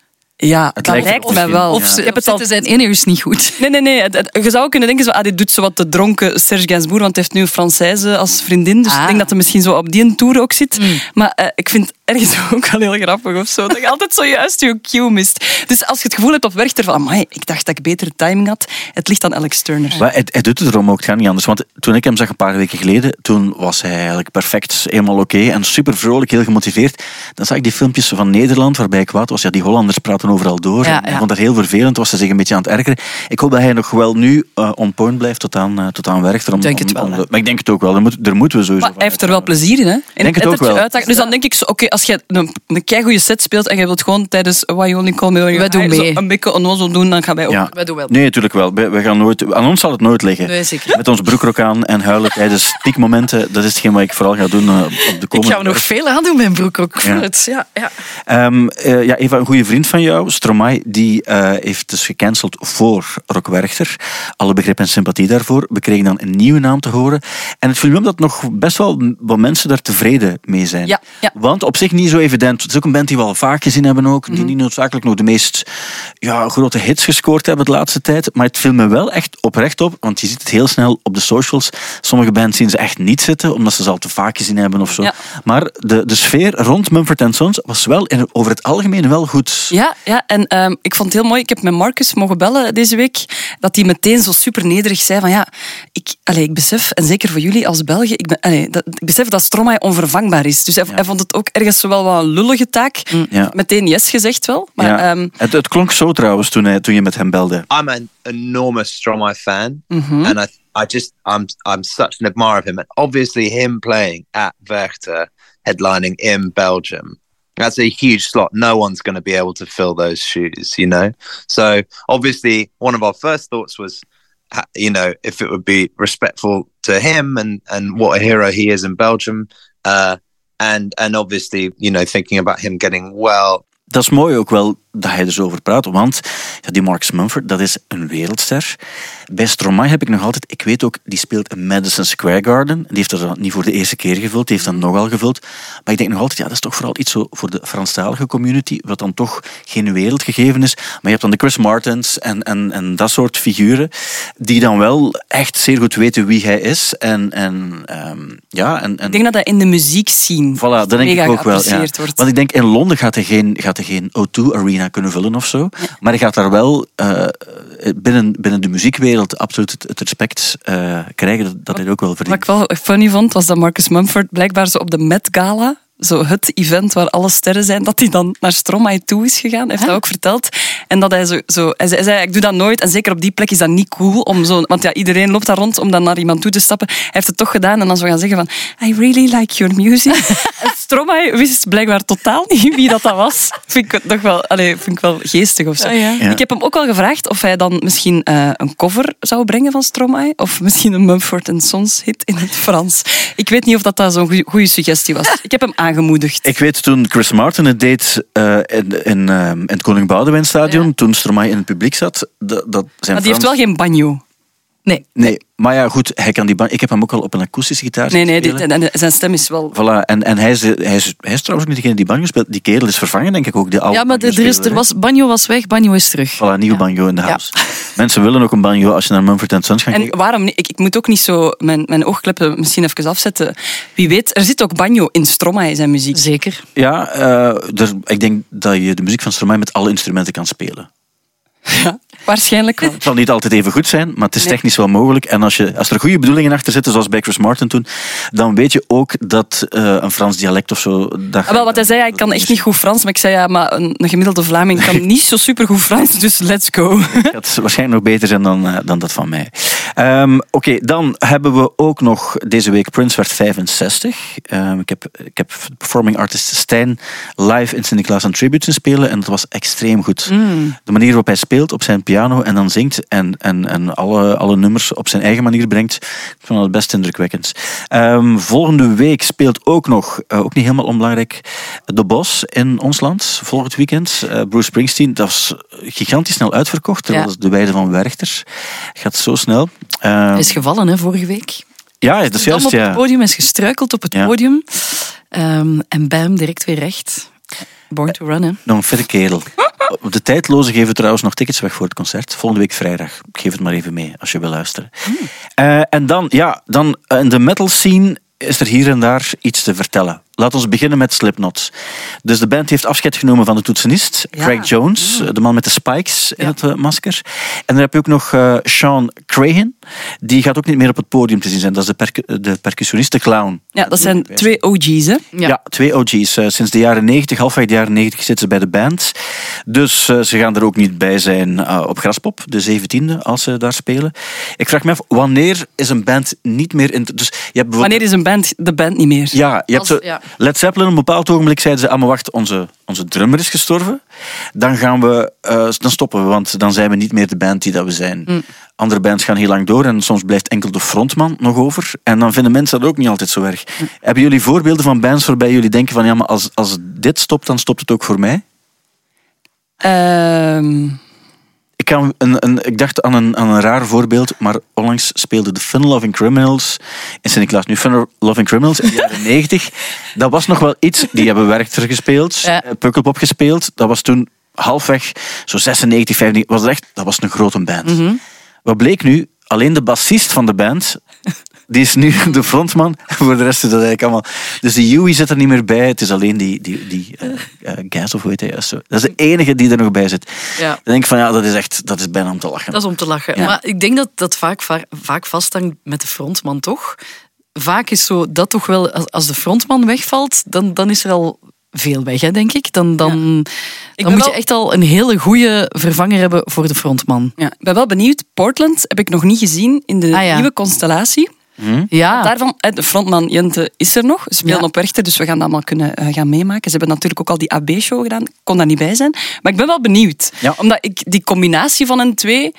Ja, Het dat lijkt mij wel. Of Ja. ze, het al zijn ene is niet goed. Nee, nee, nee. Je zou kunnen denken, zo, ah, dit doet zo wat de dronken Serge Gainsbourg, want hij heeft nu een Française als vriendin. Dus Ah. ik denk dat hij misschien zo op die tour ook zit. Mm. Maar eh, ik vind het ergens ook wel heel grappig of zo. Dat je altijd zojuist je cue mist. Dus als je het gevoel hebt op Werchter van, amai, ik dacht dat ik betere timing had. Het ligt aan Alex Turner. Maar hij, hij doet het erom ook, het gaat niet anders. Want toen ik hem zag een paar weken geleden, toen was hij eigenlijk perfect, helemaal oké en super vrolijk, heel gemotiveerd. Dan zag ik die filmpjes van Nederland, waarbij ik kwaad was. Ja, die Hollanders praten overal door. Ja, En Hij ja. vond dat heel vervelend, was hij zich een beetje aan het ergeren. Ik hoop dat hij nog wel nu eh, on point blijft tot aan, eh, tot aan Werchter. Om, Ik denk het wel, om hè. de- maar ik denk het ook wel, daar, moet, daar moeten we sowieso Maar van hij heeft er wel plezier in, hè? En denk het ook wel. Dus dan denk ik, zo, oké, als je een, een keigoede set speelt en je wilt gewoon tijdens Why You Only Call Me When You're Wij doen mee. een beetje onnozel doen, dan gaan wij ook. Ja. Wij doen wel. Nee, natuurlijk wel. We, we gaan nooit, aan ons zal het nooit liggen. Nee, zeker. Met ons broekrok aan en huilen tijdens piekmomenten. Dat is hetgeen wat ik vooral ga doen eh, op de Ik komende ga nog veel aan doen met mijn broek ook. Ja. Ja, ja. Ehm, eh, ja, Eva, een goede vriend van jou, Stromae, die eh, heeft dus gecanceld voor Rock Werchter. Alle begrip en sympathie daarvoor. We kregen dan een nieuwe naam te horen. En het viel me dat nog best wel wat mensen daar tevreden mee zijn. Ja, ja. Want op zich niet zo evident. Het is ook een band die we al vaak gezien hebben ook. Mhm. Die niet noodzakelijk nog de meest ja, grote hits gescoord hebben de laatste tijd. Maar het viel me wel echt oprecht op. Want je ziet het heel snel op de socials. Sommige bands zien ze echt niet zitten, omdat ze ze al te vaak gezien hebben of zo. Ja. Maar de, de sfeer rond Mumford Sons was wel in, over het algemeen wel goed. Ja, ja en ehm, ik vond het heel mooi. Ik heb met Marcus mogen bellen deze week. Dat hij meteen zo super nederig zei van ja, ik, allee, ik besef, en zeker voor jullie als Belgen, ik, ben, allee, dat, ik besef dat Stromae onvervangbaar is. Dus hij, hij vond het ook ergens zo wel wat een lullige taak. Ja. Meteen yes gezegd wel. Maar ja. ehm, het, het klonk zo trouwens toen, hij, toen je met hem belde. I'm an enormous Stromae fan, mhm. and I I just I'm I'm such an admirer of him, and obviously him playing at Werchter, headlining in Belgium. That's a huge slot. No one's going to be able to fill those shoes, you know. So obviously, one of our first thoughts was, you know, if it would be respectful to him and and what a hero he is in Belgium, uh, and and obviously, you know, thinking about him getting well Dat is mooi ook wel dat hij er zo over praat, want ja, die Marcus Mumford, dat is een wereldster. Bij Stromae heb ik nog altijd, ik weet ook, die speelt in Madison Square Garden. Die heeft dat niet voor de eerste keer gevuld, die heeft dat nogal gevuld. Maar ik denk nog altijd, ja, dat is toch vooral iets zo voor de Franstalige community, wat dan toch geen wereldgegeven is. Maar je hebt dan de Chris Martins en, en, en dat soort figuren, die dan wel echt zeer goed weten wie hij is. En, en ehm, ja, en, en ik denk dat dat in de muziek zien Voilà, dat denk ik ook wel. Ja. Want ik denk in Londen gaat hij geen, gaat hij geen O2 Arena kunnen vullen of zo. Maar hij gaat daar wel eh, binnen, binnen de muziekwereld absoluut het, het respect eh, krijgen dat, dat hij ook wel Wat verdient. ik wel funny vond, was dat Marcus Mumford blijkbaar zo op de Met Gala, zo het event waar alle sterren zijn, dat hij dan naar Stromae toe is gegaan. Hij heeft dat ook verteld. En dat hij zo, zo hij, zei, hij zei, ik doe dat nooit. En zeker op die plek is dat niet cool. Om zo, want ja, iedereen loopt daar rond om dan naar iemand toe te stappen. Hij heeft het toch gedaan en dan zo gaan zeggen van, I really like your music. en Stromae wist blijkbaar totaal niet wie dat, dat was. Vind ik toch wel, allez, vind ik wel geestig of zo. Ah, ja. Ja. Ik heb hem ook al gevraagd of hij dan misschien eh, een cover zou brengen van Stromae. Of misschien een Mumford Sons hit in het Frans. Ik weet niet of dat, dat zo'n goede suggestie was. Ik heb hem aangemoedigd. Ik weet toen Chris Martin het deed eh, in, in, eh, in het Koning Boudewijnstadion, Ja. toen Stromae in het publiek zat, dat, dat zijn Maar die heeft wel geen banjo. Nee. Nee, maar ja, goed, hij kan die ik heb hem ook al op een akoestische gitaar Nee, nee, dit, en- en zijn stem is wel... Voilà, en, en hij, is, hij, is, hij is trouwens ook niet degene die banjo speelt. Die kerel is vervangen, denk ik ook. De oude Ja, maar de, er is, er was, banjo was weg, banjo is terug. Voilà, nieuwe Ja. banjo in de Ja. house. Mensen willen ook een banjo als je naar Mumford Sons gaat En kijken. waarom niet? Ik, ik moet ook niet zo mijn, mijn oogkleppen misschien even afzetten. Wie weet, er zit ook banjo in Stromae zijn muziek. Zeker. Ja, eh, er, ik denk dat je de muziek van Stromae met alle instrumenten kan spelen. Ja, waarschijnlijk wel. Het zal niet altijd even goed zijn, maar het is Nee. technisch wel mogelijk. En als, je, als er goede bedoelingen achter zitten, zoals bij Chris Martin toen, dan weet je ook dat eh, een Frans dialect of zo... Dat Ah, wel, wat hij zei, ik kan echt niet goed Frans. Maar ik zei, ja, maar een, een gemiddelde Vlaming kan niet zo super goed Frans. Dus let's go. gaat waarschijnlijk nog beter zijn dan, eh, dan dat van mij. Ehm, Oké, dan hebben we ook nog deze week Prince werd 65. Ehm, ik, heb, ik heb performing artist Stijn live in Sint-Niklaas een tribute zien spelen en dat was extreem goed. De manier waarop hij speelt op zijn piano en dan zingt en, en, en alle, alle nummers op zijn eigen manier brengt, ik vond dat best indrukwekkend. Ehm, volgende week speelt ook nog, eh, ook niet helemaal onbelangrijk, De Bos in ons land, volgend weekend. Eh, Bruce Springsteen, dat was gigantisch snel uitverkocht. Ja. Dat is de weide van Werchter. Gaat zo snel. Hij is gevallen hè, vorige week. ja, dat is juist, op ja. het podium, is gestruikeld op het Ja. podium. Ehm, en bam, direct weer recht. Born to run, hè. Nog een fitte kerel. Op de tijdloze geven we trouwens nog tickets weg voor het concert. Volgende week vrijdag. Ik geef het maar even mee als je wil luisteren. Eh, en dan, ja, dan eh, in de metal scene is er hier en daar iets te vertellen. Laten we beginnen met Slipknot. Dus de band heeft afscheid genomen van de toetsenist, Ja. Craig Jones, de man met de spikes in het eh, masker. En dan heb je ook nog Sean Crahan. Die gaat ook niet meer op het podium te zien zijn. Dat is de, percu- de percussionist, de clown. Ja, dat zijn twee OG's, hè. Ja, twee OG's. Eh, sinds de jaren 90, halfweg de jaren 90 zitten ze bij de band. Dus eh, ze gaan er ook niet bij zijn eh, op Graspop, de 17e, als ze daar spelen. Ik vraag me af, wanneer is een band niet meer... In, dus je hebt Wanneer is een band de band niet meer? ja, je hebt Als- zo, ja. Led Zeppelin, op een bepaald ogenblik zeiden ze, ah maar wacht, onze, onze drummer is gestorven. Dan, gaan we, eh, dan stoppen we, want dan zijn we niet meer de band die dat we zijn. Mm. Andere bands gaan heel lang door en soms blijft enkel de frontman nog over. En dan vinden mensen dat ook niet altijd zo erg. Mm. Hebben jullie voorbeelden van bands waarbij jullie denken van, ja, maar als, als dit stopt, dan stopt het ook voor mij? Ehm, Ik, kan een, een, ik dacht aan een, aan een raar voorbeeld, maar onlangs speelde de Fun Loving Criminals in Sint-Niklaas. Nu, Fun Loving Criminals in de jaren 90, dat was nog wel iets. Die hebben Werchter gespeeld, Ja. eh, Pukkelpop gespeeld. Dat was toen halfweg, zo 96, 95, was echt, dat was een grote band. Wat bleek nu? Alleen de bassist van de band, die is nu de frontman. Voor de rest is dat eigenlijk allemaal... Dus de Huey zit er niet meer bij. Het is alleen die, die, die Gaz, of hoe heet hij? Dat is de enige die er nog bij zit. Ja. Dan denk ik van, ja, dat is echt... Dat is bijna om te lachen. Dat is om te lachen. Ja. Maar ik denk dat dat vaak, va- vaak vasthangt met de frontman, toch? Vaak is zo dat toch wel, als, als de frontman wegvalt, dan, dan is er al veel weg, hè, denk ik. Dan, dan, dan moet wel- je echt al een hele goede vervanger hebben voor de frontman. ja, ik ben wel benieuwd. Portland heb ik nog niet gezien in de Ah, ja. nieuwe constellatie. Ja, Daarvan, de frontman Jente is er nog. Ze spelen Ja. op Werchter, dus we gaan dat allemaal kunnen eh, gaan meemaken. Ze hebben natuurlijk ook al die AB-show gedaan. Ik kon daar niet bij zijn. Maar ik ben wel benieuwd. Ja. Omdat ik die combinatie van hen twee...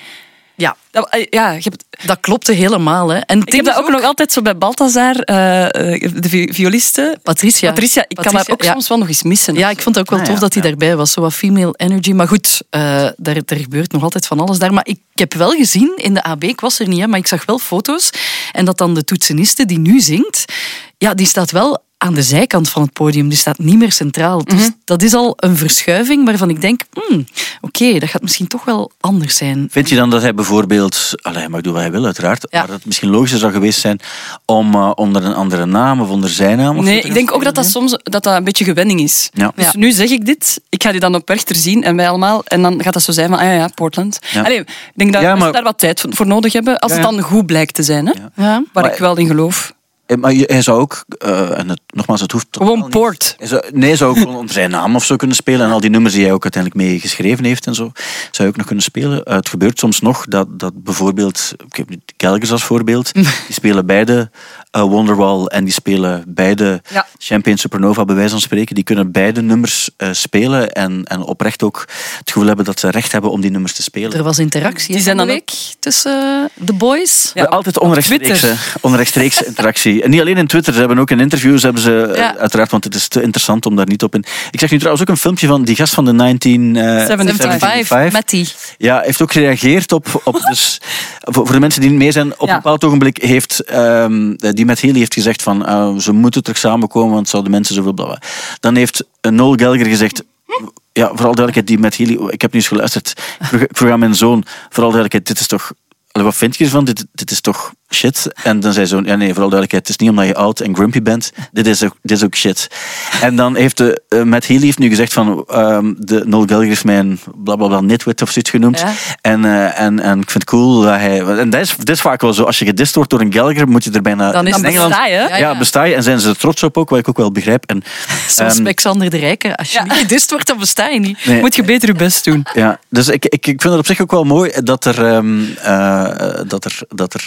ja, Dat, eh, ja, dat klopte helemaal. Hè. En ik heb dat ook, nog altijd zo bij Balthazar, eh, eh, de vi- violiste. Patricia. Patricia, ik kan haar ook ja. soms wel nog eens missen. Ja, ik vond het ook wel Ah, tof ja, dat hij ja. daarbij was. Zo wat female energy. Maar goed, eh, daar, er gebeurt nog altijd van alles daar. Maar ik heb wel gezien in de AB, ik was er niet, hè, maar ik zag wel foto's. En dat dan de toetseniste die nu zingt, ja, die staat wel aan de zijkant van het podium. Die staat niet meer centraal. Dus Mhm. dat is al een verschuiving waarvan ik denk, hmm, oké, dat gaat misschien toch wel anders zijn. Vind je dan dat hij bijvoorbeeld... Allee, hij mag doen wat hij wil, uiteraard. Ja. Maar dat het misschien logischer zou geweest zijn om eh, onder een andere naam of onder zijn naam... of Nee, ik denk ook dat dat soms dat dat een beetje gewenning is. Ja. Dus Ja. nu zeg ik dit, ik ga die dan op Werchter zien en wij allemaal. En dan gaat dat zo zijn van, ah ja, ja, Portland. Ja. Allee, ik denk dat maar- daar wat tijd voor nodig hebben. Als Ja, het dan goed blijkt te zijn, hè? Ja. Ja. waar Maar- ik wel in geloof. Eh, Maar je- hij zou ook, eh, en het, nogmaals, het hoeft Gewoon. Hij zou, nee, hij zou ook onder zijn naam of zo kunnen spelen. En al die nummers die hij ook uiteindelijk mee geschreven heeft en zo, zou je ook nog kunnen spelen. Eh, het gebeurt soms nog dat, dat bijvoorbeeld, ik heb nu Kelgers als voorbeeld, die spelen beide eh, Wonderwall en die spelen beide Ja. Champagne Supernova, bij wijze van spreken. Die kunnen beide nummers eh, spelen en, en oprecht ook het gevoel hebben dat ze recht hebben om die nummers te spelen. Er was interactie Die zijn dan week tussen de boys. Ja, altijd onrechtstreekse, Twitter. onrechtstreekse interactie. En niet alleen in Twitter, ze hebben ook in interviews, hebben ze, eh, Ja. uiteraard, want het is te interessant om daar niet op in. Ik zag nu trouwens ook een filmpje van die gast van de 1975. 75, met die. Ja, heeft ook gereageerd op. op dus, voor, de mensen die niet mee zijn, op Ja. een bepaald ogenblik heeft ehm, die met Haley heeft gezegd van eh, ze moeten terug samenkomen, want zouden mensen zoveel bla bla. Dan heeft eh, Noel Gallagher gezegd. Ja, vooral duidelijkheid, die met Haley. Ik heb nu eens geluisterd. Ik vroeg, aan mijn zoon, vooral duidelijkheid, dit is toch. Wat vind je ervan? Dit, dit is toch shit? En dan zei zo'n, ja nee, vooral duidelijkheid, het is niet omdat je oud en grumpy bent. Dit is ook, dit is ook shit. En dan heeft de, eh, Matt Healy heeft nu gezegd van, ehm, de Noel Gallagher heeft mij een blablabla nitwit of zoiets genoemd. Ja. En, eh, en, en ik vind het cool dat hij... En dat is, dat is vaak wel zo, als je gedist wordt door een Gallagher, moet je er bijna... Dan is in het Engeland, besta je, hè? Ja, Ja, ja. besta je. En zijn ze er trots op ook, wat ik ook wel begrijp. En, Zoals ehm, Alexander de Rijke. Als je Ja. niet gedist wordt, dan besta je niet. nee, Moet je beter je best doen. ja, dus ik, ik, ik vind het op zich ook wel mooi dat er, ehm, eh, dat er, dat er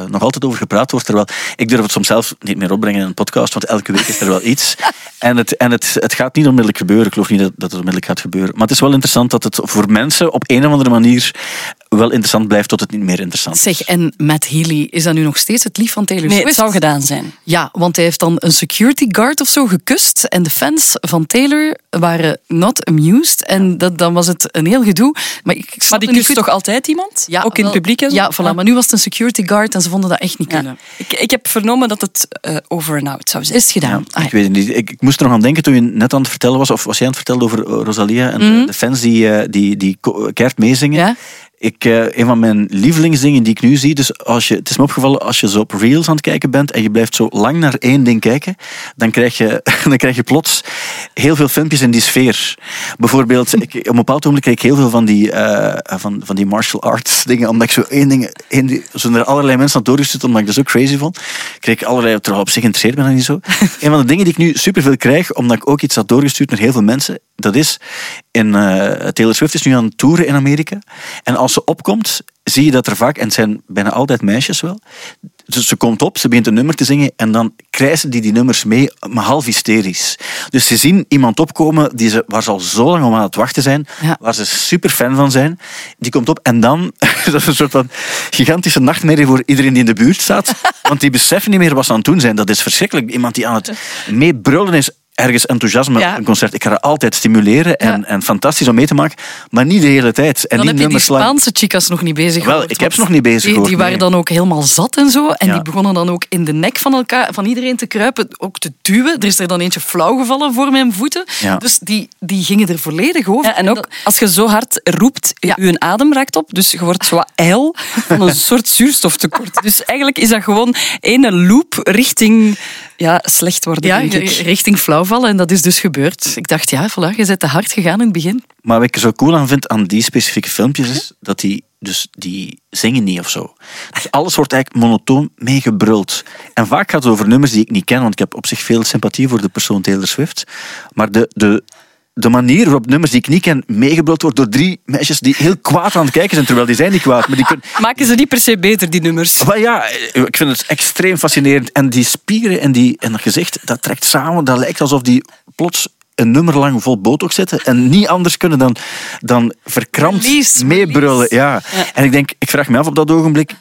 eh, nog altijd over gepraat wordt. Terwijl ik durf het soms zelf niet meer opbrengen in een podcast, want elke week is er wel iets. En het, en het, het gaat niet onmiddellijk gebeuren. Ik geloof niet dat, dat het onmiddellijk gaat gebeuren. Maar het is wel interessant dat het voor mensen op een of andere manier wel interessant blijft tot het niet meer interessant is. Zeg, en Matt Healy, is dat nu nog steeds het lief van Taylor Nee, Swift? het zou gedaan zijn. Ja, want hij heeft dan een security guard of zo gekust. En de fans van Taylor waren not amused. En dat, dan was het een heel gedoe. Maar, ik, ik Maar die kust toch altijd iemand? Ja, Ook in wel- het publiek en zo? Ja, voilà. Maar nu was het een security guard en ze vonden dat echt niet Ja. kunnen. Ik, ik heb vernomen dat het eh, over en out zou zijn. Is het gedaan? Ja, Ah, ik weet het niet. Ik, ik moest er nog aan denken toen je net aan het vertellen was, of was jij aan het vertellen over eh, Rosalia en de- de fans die, eh, die, die keihard meezingen. Ik, eh, een van mijn lievelingsdingen die ik nu zie, dus als je, het is me opgevallen, als je zo op reels aan het kijken bent en je blijft zo lang naar één ding kijken, dan krijg je, dan krijg je plots heel veel filmpjes in die sfeer. Bijvoorbeeld, ik, op een bepaald moment kreeg ik heel veel van die, eh, van, van die martial arts dingen, omdat ik zo één ding, één, zo naar allerlei mensen had doorgestuurd, omdat ik dat zo crazy vond. Kreeg ik allerlei, terwijl op zich interesseert me dat niet zo. een van de dingen die ik nu superveel krijg, omdat ik ook iets had doorgestuurd naar heel veel mensen, dat is, in, eh, Taylor Swift is nu aan het toeren in Amerika. En als ze opkomt, zie je dat er vaak, en het zijn bijna altijd meisjes wel, dus ze komt op, ze begint een nummer te zingen en dan krijgen die die nummers mee, maar half hysterisch. Dus ze zien iemand opkomen die ze, waar ze al zo lang om aan het wachten zijn, Ja. waar ze super fan van zijn. Die komt op en dan, dat is een soort van gigantische nachtmerrie voor iedereen die in de buurt staat. Want die beseffen niet meer wat ze aan het doen zijn. Dat is verschrikkelijk. Iemand die aan het meebrullen is, ergens enthousiasme Ja. een concert. Ik ga dat altijd stimuleren en, Ja. en fantastisch om mee te maken, maar niet de hele tijd. En dan heb je die. Spaanse chicas nog niet bezig Wel, gehoord, ik heb ze nog niet bezig die, gehoord, Die waren nee. dan ook helemaal zat en zo. En Ja. die begonnen dan ook in de nek van, elkaar, van iedereen te kruipen, ook te duwen. Er is er dan eentje flauw gevallen voor mijn voeten. Ja. Dus die, die gingen er volledig over. Ja, en ook als je zo hard roept, Ja. je adem raakt op. Dus je wordt zo wat ijl van een soort zuurstoftekort. Dus eigenlijk is dat gewoon ene loop richting ja, slecht worden, ja, denk ik. richting flauwvallen. En dat is dus gebeurd. Ik dacht, ja, voilà, je bent te hard gegaan in het begin. Maar wat ik er zo cool aan vind aan die specifieke filmpjes is dat die, dus die zingen niet of zo. Dus alles wordt eigenlijk monotoon meegebruld. En vaak gaat het over nummers die ik niet ken, want ik heb op zich veel sympathie voor de persoon Taylor Swift. Maar de, de, de manier waarop nummers die ik niet ken meegebruld wordt door drie meisjes die heel kwaad aan het kijken zijn, terwijl die zijn niet kwaad. Maar die kunnen, Maken ze niet per se beter, die nummers. maar ja, ik vind het extreem fascinerend. En die spieren en, die, en dat gezicht, dat trekt samen. Dat lijkt alsof die plots een nummer lang vol botox zitten en niet anders kunnen dan, dan verkrampt meebrullen. release. Ja. En ik denk, ik vraag me af op dat ogenblik,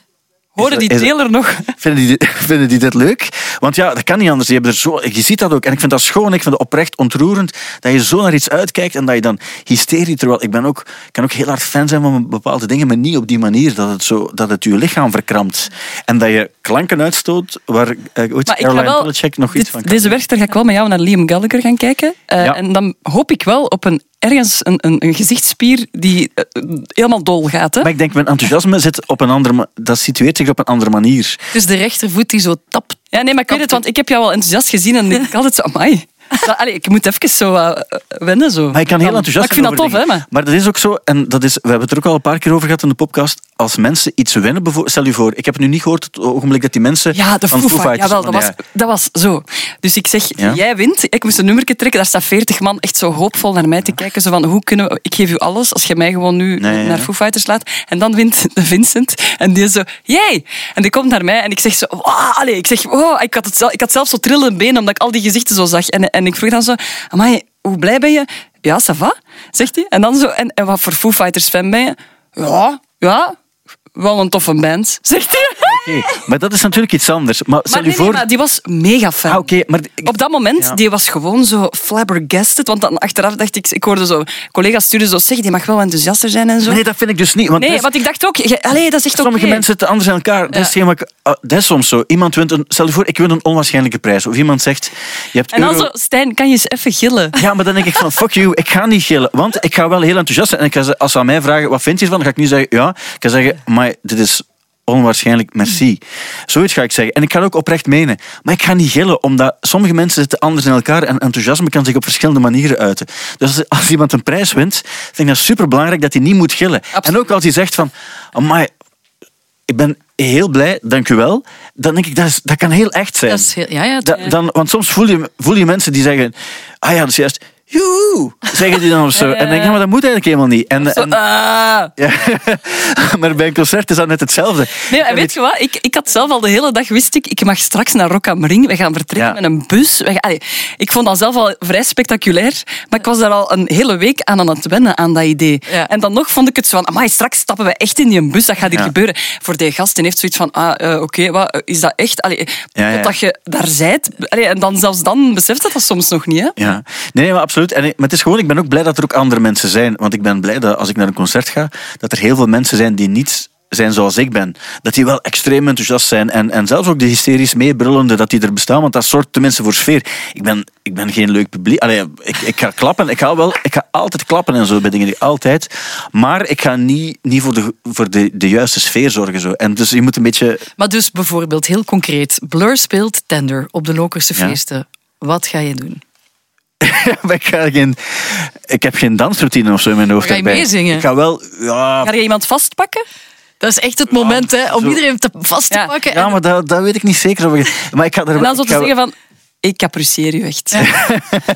Horen die Taylor nog? vinden die, vinden die dit leuk? Want ja, dat kan niet anders. Die hebben er zo, je ziet dat ook. En ik vind dat schoon, ik vind het oprecht ontroerend dat je zo naar iets uitkijkt en dat je dan hysterie, terwijl ik ben ook, kan ook heel hard fan zijn van bepaalde dingen, maar niet op die manier dat het, zo, dat het je lichaam verkrampt. En dat je klanken uitstoot waar eh, ooit Maar ik Caroline Polachek nog iets van kan. deze werchter ga ik wel met jou naar Liam Gallagher gaan kijken. Eh, Ja. En dan hoop ik wel op een, ergens een, een, een gezichtsspier die eh, helemaal dol gaat. Hè? Maar ik denk, mijn enthousiasme zit op een andere, dat situeert zich op een andere manier. Het is de rechtervoet die zo tapt. Ja, nee, maar ik weet het, want ik heb jou wel enthousiast gezien en ik altijd zo, amai. Dat- Allee, ik moet even zo eh, wennen. Zo. Maar ik kan heel Dan- enthousiast ik vind dat tof, hè. Maar... dat is ook zo, en dat is, we hebben het er ook al een paar keer over gehad in de podcast. Als mensen iets winnen, stel je voor, ik heb het nu niet gehoord het ogenblik dat die mensen. Ja, de van Foo Fighters. Jawel, dat was, dat was zo. Dus ik zeg, Ja? jij wint. Ik moest een nummer trekken. Daar staat 40 man echt zo hoopvol naar mij te kijken. Zo van, hoe kunnen we... Ik geef u alles als je mij gewoon nu Nee, ja. naar Foo Fighters laat. En dan wint Vincent. En die zo, jee! En die komt naar mij en ik zeg zo, wow, ik zeg, oh, ik had, het zelf, ik had zelf zo trillende benen omdat ik al die gezichten zo zag. En, en ik vroeg dan zo, amai, hoe blij ben je? Ja, ça va, zegt hij. En dan zo, en, en wat voor Foo Fighters fan ben je? Ja, ja, wel een toffe band, zegt hij. Oké, Maar dat is natuurlijk iets anders. Maar stel Maar, nee, nee, voor. maar die was mega fan. Ah, oké, maar Op dat moment, Ja. die was gewoon zo flabbergasted. Want dan achteraf dacht ik, ik hoorde zo, collega's sturen zo, zeg, die mag wel enthousiaster zijn en zo. Nee, dat vind ik dus niet. Want Nee, is- want ik dacht ook, je- allee, dat is echt Sommige mensen zitten anders in elkaar. Dat, is ah, dat is soms zo. Iemand wint een, stel je voor, ik win een onwaarschijnlijke prijs. Of iemand zegt, je hebt En dan euro- zo, Stijn, kan je eens even gillen? Ja, maar dan denk ik van, fuck you, ik ga niet gillen. Want ik ga wel heel enthousiast zijn. En ik ga, als ze aan mij vragen, wat vind je ervan? Dan ga ik nu zeggen, ja. Ik ga zeggen, maar dit is onwaarschijnlijk, merci. Zoiets ga ik zeggen. En ik ga het ook oprecht menen. Maar ik ga niet gillen, omdat sommige mensen zitten anders in elkaar en enthousiasme kan zich op verschillende manieren uiten. Dus als, iemand een prijs wint, vind ik dat superbelangrijk dat hij niet moet gillen. En ook als hij zegt van, amai, ik ben heel blij, dank u wel. Dan denk ik, dat, is, dat kan heel echt zijn. Dat is heel, ja, ja, Da- dan, want soms voel je, voel je mensen die zeggen, ah ja, dat is juist, joe, zeggen die dan of zo. En denk ik, ja, maar dat moet eigenlijk helemaal niet. En, Zo, en- ah. ja, maar bij een concert is dat net hetzelfde. Nee, en weet je wat? Ik, ik had zelf al de hele dag wist ik, ik mag straks naar Rock am Ring. We gaan vertrekken Ja. met een bus. We gaan, allee, ik vond dat zelf al vrij spectaculair. Maar ik was daar al een hele week aan aan het wennen, aan dat idee. Ja. En dan nog vond ik het zo van, amai, straks stappen we echt in die bus. Dat gaat hier gebeuren. Voor die gast, die heeft zoiets van, ah, eh, oké, wat, eh, is dat echt? Allee. Totdat je daar zijt. Allee, en dan zelfs dan beseft dat dat soms nog niet. Hè? Ja, nee, nee, maar absoluut. En, ik- maar het is gewoon, ik ben ook blij dat er ook andere mensen zijn. Want ik ben blij dat als ik naar een concert ga, dat er heel veel mensen zijn die niet zijn zoals ik ben. Dat die wel extreem enthousiast zijn. En, en zelfs ook de hysterisch meebrullende, dat die er bestaan. Want dat zorgt tenminste voor sfeer. Ik ben, ik ben geen leuk publiek. Allee, ik, ik ga klappen. Ik ga, wel, ik ga altijd klappen en zo bij dingen. Altijd. Maar ik ga niet, niet voor, de, voor de, de juiste sfeer zorgen. Zo. En dus je moet een beetje... Maar dus bijvoorbeeld, heel concreet. Blur speelt Tender op de Lokerse Ja. feesten. Wat ga je doen? maar ik, ga geen, ik heb geen dansroutine of zo in mijn hoofd. Ga je erbij. meezingen? Ik ga wel... Ja, Ga je iemand vastpakken? Dat is echt het moment hè, om zo. iedereen te, vast te pakken. Ja, en- maar dat, dat weet ik niet zeker. Of ik, maar ik ga er En dan zo te zeggen van, ik apprecieer u echt.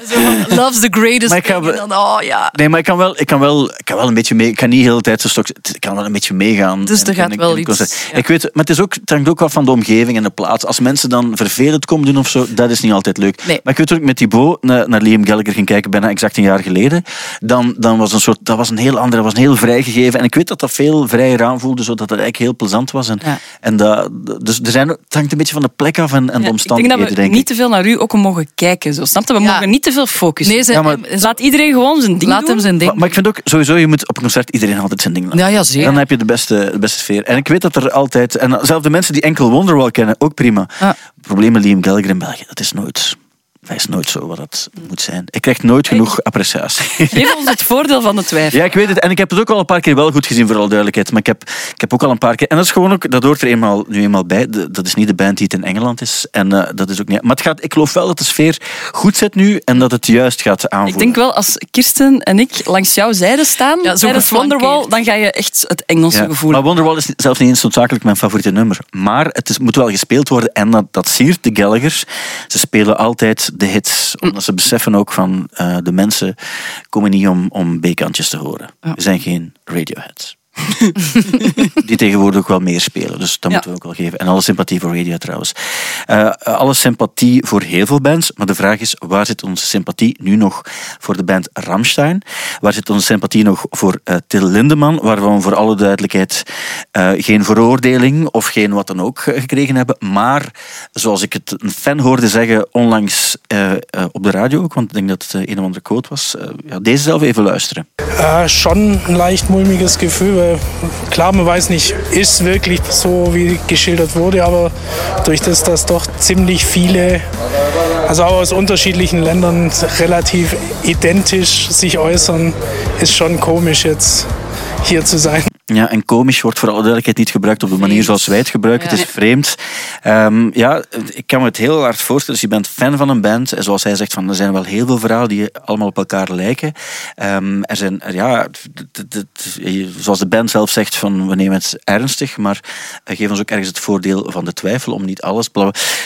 Zo van, Love's the greatest Maar ik dan, oh ja. Nee, maar ik kan wel, ik kan wel, ik kan wel een beetje mee. Ik kan niet de hele tijd zo stok. Ik kan wel een beetje meegaan. Dus er gaat wel iets, ja. Ik weet, maar het, is ook, het hangt ook wel van de omgeving en de plaats. Als mensen dan vervelend komen doen of zo, dat is niet altijd leuk. Nee. Maar ik weet toen ik met Thibaut naar, naar Liam Gallagher ging kijken, bijna exact een jaar geleden, dan, dan was een soort, dat was een heel ander, dat was een heel vrijgegeven. En ik weet dat dat veel vrijer aanvoelde, zodat het eigenlijk heel plezant was. En, Ja. en dat, dus er zijn, het hangt een beetje van de plek af en, de Ja, ik denk omstandigheden, dat we denk niet ik. te veel naar u ook mogen kijken. Zo. Snap je? We Ja. mogen niet te veel focussen. Nee, Ja, maar- Laat iedereen gewoon zijn ding laat doen. hem zijn ding. Maar, maar ik vind ook, sowieso, je moet op een concert iedereen altijd zijn ding laten. Ja, ja, zeker. Dan heb je de beste, de beste sfeer. En ik weet dat er altijd... En zelfs de mensen die enkel Wonderwall kennen, ook prima. Met Liam Gallagher in België, dat is nooit... Dat is nooit zo wat het moet zijn. Ik krijg nooit genoeg appreciatie. Geef ons het voordeel van de twijfel. Ja, ik weet het. En ik heb het ook al een paar keer wel goed gezien, voor alle duidelijkheid. Maar ik heb, ik heb ook al een paar keer... En dat is gewoon ook... Dat hoort er eenmaal, nu eenmaal bij. De- Dat is niet de band die het in Engeland is. En eh, dat is ook niet... Maar het gaat, ik geloof wel dat de sfeer goed zit nu en dat het juist gaat aanvoelen. Ik denk wel, als Kirsten en ik langs jouw zijde staan, Ja, tijdens. Wonderwall, dan ga je echt het Engelse Ja, gevoel Maar Wonderwall is zelfs niet eens noodzakelijk mijn favoriete nummer. Maar het is, moet wel gespeeld worden en dat, dat siert de Gallaghers. Ze spelen altijd de hits. Omdat ze beseffen ook van eh, de mensen komen niet om, om B-kantjes te horen. We zijn geen Radioheads. Die tegenwoordig ook wel meer spelen. Dus dat Ja. moeten we ook wel geven. En alle sympathie voor Radiohead trouwens. Eh, alle sympathie voor heel veel bands. Maar de vraag is, waar zit onze sympathie nu nog voor de band Ramstein? Waar zit onze sympathie nog voor eh, Till Lindemann? Waarvan we voor alle duidelijkheid eh, geen veroordeling of geen wat dan ook gekregen hebben. Maar, zoals ik het een fan hoorde zeggen onlangs eh, eh, op de radio ook, want ik denk dat het een of andere quote was. eh, ja, deze zelf even luisteren. Äh, schon ein leicht mulmiges Gefühl, klar, man weiß nicht, ist wirklich so, wie geschildert wurde, aber durch das, dass doch ziemlich viele, also auch aus unterschiedlichen Ländern relativ identisch sich äußern, ist schon komisch jetzt hier zu sein. Ja, en komisch wordt voor alle duidelijkheid niet gebruikt op de manier zoals wij het gebruiken. Het is vreemd. Ehm, ja, ik kan me het heel hard voorstellen. Dus je bent fan van een band. En zoals hij zegt, van, er zijn wel heel veel verhalen die allemaal op elkaar lijken. Ehm, er zijn, ja, zoals de band zelf zegt, van, we nemen het ernstig. Maar geef ons ook ergens het voordeel van de twijfel om niet alles...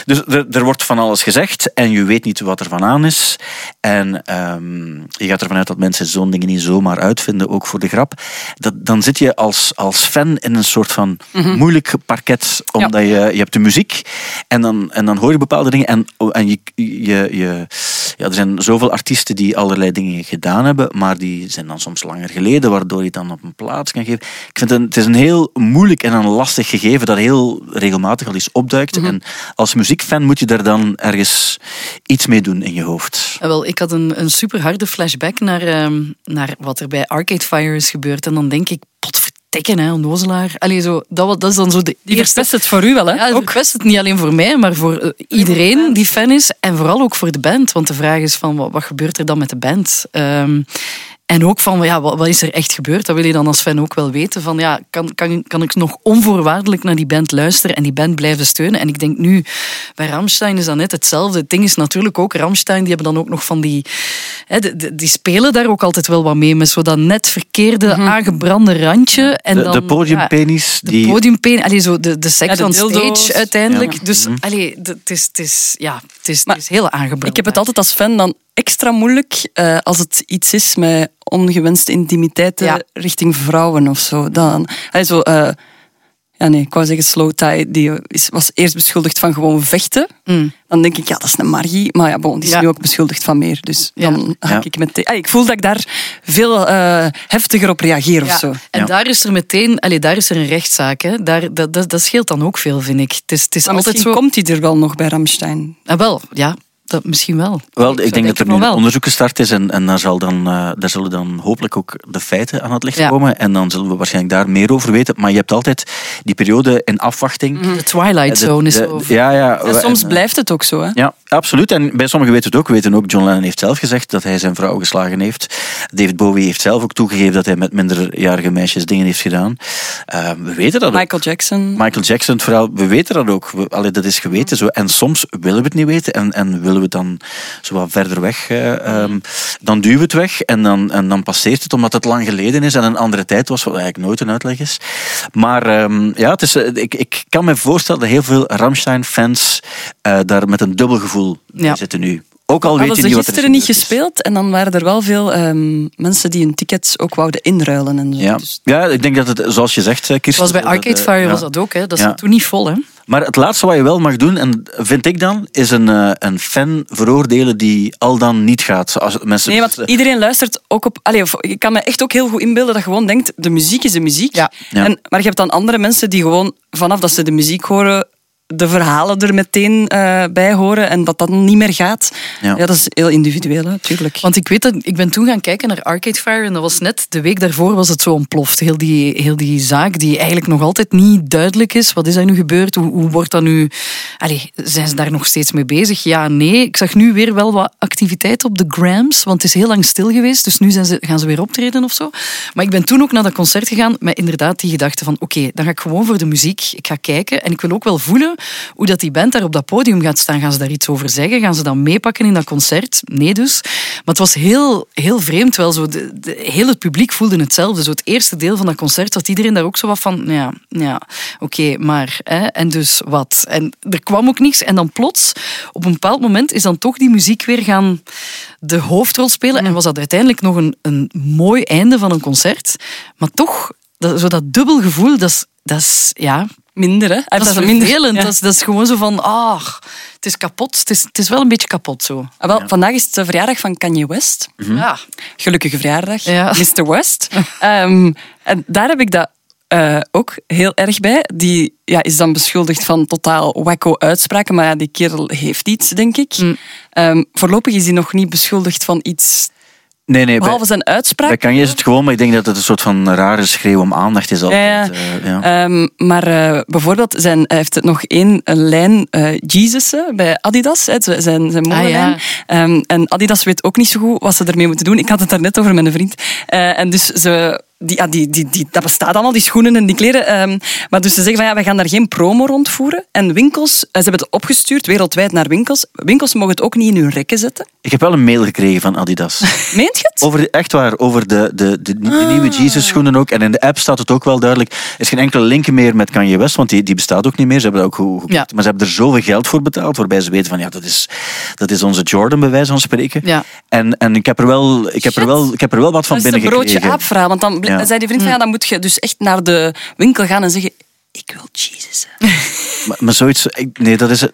Dus er, er wordt van alles gezegd. En je weet niet wat er van aan is. En ehm, je gaat ervan uit dat mensen zo'n dingen niet zomaar uitvinden, ook voor de grap. Dat, dan zit je als, als fan in een soort van moeilijk parket, omdat je, je hebt de muziek en dan, en dan hoor je bepaalde dingen. En, en je, je, je, ja, er zijn zoveel artiesten die allerlei dingen gedaan hebben, maar die zijn dan soms langer geleden, waardoor je het dan op een plaats kan geven. Ik vind het, is een heel moeilijk en een lastig gegeven dat heel regelmatig al eens opduikt. En als muziekfan moet je daar dan ergens iets mee doen in je hoofd. Ja, wel, ik had een, een super harde flashback naar, ehm, naar wat er bij Arcade Fire is gebeurd. En dan denk ik, potvertekken, hè, onnozelaar. Allee, zo, dat, dat is dan zo de Die eerste... verpest het voor u wel, hè? Ja, het ook. verpest het niet alleen voor mij, maar voor eh, iedereen die fan is. En vooral ook voor de band. Want de vraag is van, wat, wat gebeurt er dan met de band? Ehm, en ook van, ja, wat, wat is er echt gebeurd? Dat wil je dan als fan ook wel weten. Van, ja, kan, kan, kan ik nog onvoorwaardelijk naar die band luisteren en die band blijven steunen? En ik denk nu, bij Ramstein is dat net hetzelfde. Het ding is natuurlijk ook, Ramstein, die hebben dan ook nog van die... Hè, de- de- die spelen daar ook altijd wel wat mee, met zo dat net verkeerde, aangebrande randje. En De, dan, de podiumpenis, de die... podiumpen, allee, zo de, de seks Ja, de on dildo's. stage uiteindelijk. Ja. Dus Mhm. allee, de- het is, het is, ja, het is, Maar het is heel aangebracht. Ik heb het altijd als fan dan extra moeilijk eh, als het iets is met ongewenste intimiteiten Ja. richting vrouwen of zo. Dan, Allee, zo eh, ja, nee, ik wou zeggen Slow Tie, die is, was eerst beschuldigd van gewoon vechten. Mm. Dan denk ik, ja, dat is een Margie. Maar ja, bon, die is Ja. nu ook beschuldigd van meer. Dus Ja. dan ga Ja. ik meteen... Allee, ik voel dat ik daar veel eh, heftiger op reageer of Ja, zo. En Ja. daar is er meteen, allee, daar is er een rechtszaak. Hè. Daar, dat, dat, dat scheelt dan ook veel, vind ik. Het is, het is Maar altijd misschien zo. komt hij er wel nog bij Ramstein. Ah, wel, ja, dat, misschien wel. Wel, ik denk dat er nu een onderzoek gestart is en, en daar, zal dan, eh, daar zullen dan hopelijk ook de feiten aan het licht Ja. komen. En dan zullen we waarschijnlijk daar meer over weten. Maar je hebt altijd die periode in afwachting. De Twilight De- Zone is de- zo. Ja, ja. En soms en, eh, blijft het ook zo. Hè? Ja, absoluut. En bij sommigen weten we het ook. We weten ook, John Lennon heeft zelf gezegd dat hij zijn vrouw geslagen heeft. David Bowie heeft zelf ook toegegeven dat hij met minderjarige meisjes dingen heeft gedaan. Eh, we weten dat ook. Michael Jackson. Michael Jackson, het verhaal, we weten dat ook. We, allee, dat is geweten zo. En soms willen we het niet weten en, en willen we het dan zo wat verder weg. eh, ehm, dan duwen we het weg en dan, en dan passeert het omdat het lang geleden is en een andere tijd was, wat eigenlijk nooit een uitleg is. Maar ehm, ja, het is, eh, ik, ik kan me voorstellen dat heel veel Ramstein-fans eh, daar met een dubbel gevoel Ja. zitten nu. Ook al weet Hadden je ze niet wat er is gisteren niet is. gespeeld en dan waren er wel veel ehm, mensen die hun tickets ook wouden inruilen. En zo. Ja. Dus ja, ik denk dat het, zoals je zegt, eh, Kirsten... Zoals bij dat, Arcade eh, Fire ja. was dat ook. Hè. Dat Ja. zat toen niet vol. Hè. Maar het laatste wat je wel mag doen, en vind ik dan, is een, eh, een fan veroordelen die al dan niet gaat. Als mensen Nee, want iedereen luistert ook op. Allee, ik kan me echt ook heel goed inbeelden dat je gewoon denkt: de muziek is de muziek. Ja. Ja. En, maar je hebt dan andere mensen die gewoon vanaf dat ze de muziek horen, de verhalen er meteen eh, bij horen en dat dat niet meer gaat. Ja. Ja, dat is heel individueel, natuurlijk. Want ik weet dat, ik ben toen gaan kijken naar Arcade Fire en dat was net de week daarvoor was het zo ontploft. Heel die, heel die zaak die eigenlijk nog altijd niet duidelijk is. Wat is er nu gebeurd? Hoe, hoe wordt dat nu... Allee, zijn ze daar nog steeds mee bezig? Ja, nee. Ik zag nu weer wel wat activiteit op de Grams, want het is heel lang stil geweest. Dus nu zijn ze, gaan ze weer optreden of zo. Maar ik ben toen ook naar dat concert gegaan met inderdaad die gedachte van oké, dan ga ik gewoon voor de muziek. Ik ga kijken en ik wil ook wel voelen hoe dat die band daar op dat podium gaat staan. Gaan ze daar iets over zeggen? Gaan ze dat meepakken in dat concert? Nee dus. Maar het was heel, heel vreemd wel. Zo de, de, heel het publiek voelde hetzelfde. Zo het eerste deel van dat concert zat iedereen daar ook zo wat van, ja, ja oké, maar. Hè, en dus wat? En er kwam ook niks. En dan plots, op een bepaald moment, is dan toch die muziek weer gaan de hoofdrol spelen. En was dat uiteindelijk nog een, een mooi einde van een concert. Maar toch, dat, zo dat dubbel gevoel, dat is, dat is ja, minder, hè? dat is minder. vervelend. Ja. Dat, is, dat is gewoon zo van, ah, het is kapot. Het is, het is wel een beetje kapot zo. Ah, wel, Vandaag is het de verjaardag van Kanye West. Ja. Gelukkige verjaardag, Ja. Mr. West. Ehm, en daar heb ik dat eh, ook heel erg bij. Die ja, is dan beschuldigd van totaal wacko uitspraken, maar ja, die kerel heeft iets, denk ik. Mm. Ehm, voorlopig is hij nog niet beschuldigd van iets, Nee, nee, bij, behalve zijn uitspraak. bij Kanye is het gewoon, maar ik denk dat het een soort van rare schreeuw om aandacht is altijd. Ja, eh, ja. Ehm, maar eh, bijvoorbeeld, zijn, hij heeft nog één een lijn eh Jesus bij Adidas, hè, zijn, zijn zijn modelijn. ja. Ehm, en Adidas weet ook niet zo goed wat ze ermee moeten doen. Ik had het daar net over met een vriend. Eh, en dus ze, die, ja, die, die, die, dat bestaat allemaal, die schoenen en die kleren. ehm, maar dus ze zeggen van ja, we gaan daar geen promo rondvoeren. En winkels, eh, ze hebben het opgestuurd wereldwijd naar winkels. Winkels mogen het ook niet in hun rekken zetten. Ik heb wel een mail gekregen van Adidas. Meent je het? Over de, echt waar, over de, de, de, de nieuwe Jesus schoenen ook. En in de app staat het ook wel duidelijk. Er is geen enkele link meer met Kanye West, want die, die bestaat ook niet meer. Ze hebben dat ook Ja. Maar ze hebben er zoveel geld voor betaald, waarbij ze weten van ja, dat is, dat is onze Jordan, bij wijze van spreken. Ja. En, en ik, heb er wel, ik, heb er wel, ik heb er wel wat van dat is een broodje aapverhaal. Want dan Ja. zei die vriend van ja, dan moet je dus echt naar de winkel gaan en zeggen... Ik wil Jesus. Maar, maar zoiets, ik- nee, dat is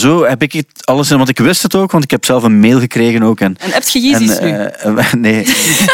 Zo heb ik het alles in, want ik wist het ook, want ik heb zelf een mail gekregen ook. En, En heb je en, nu? eh, nee,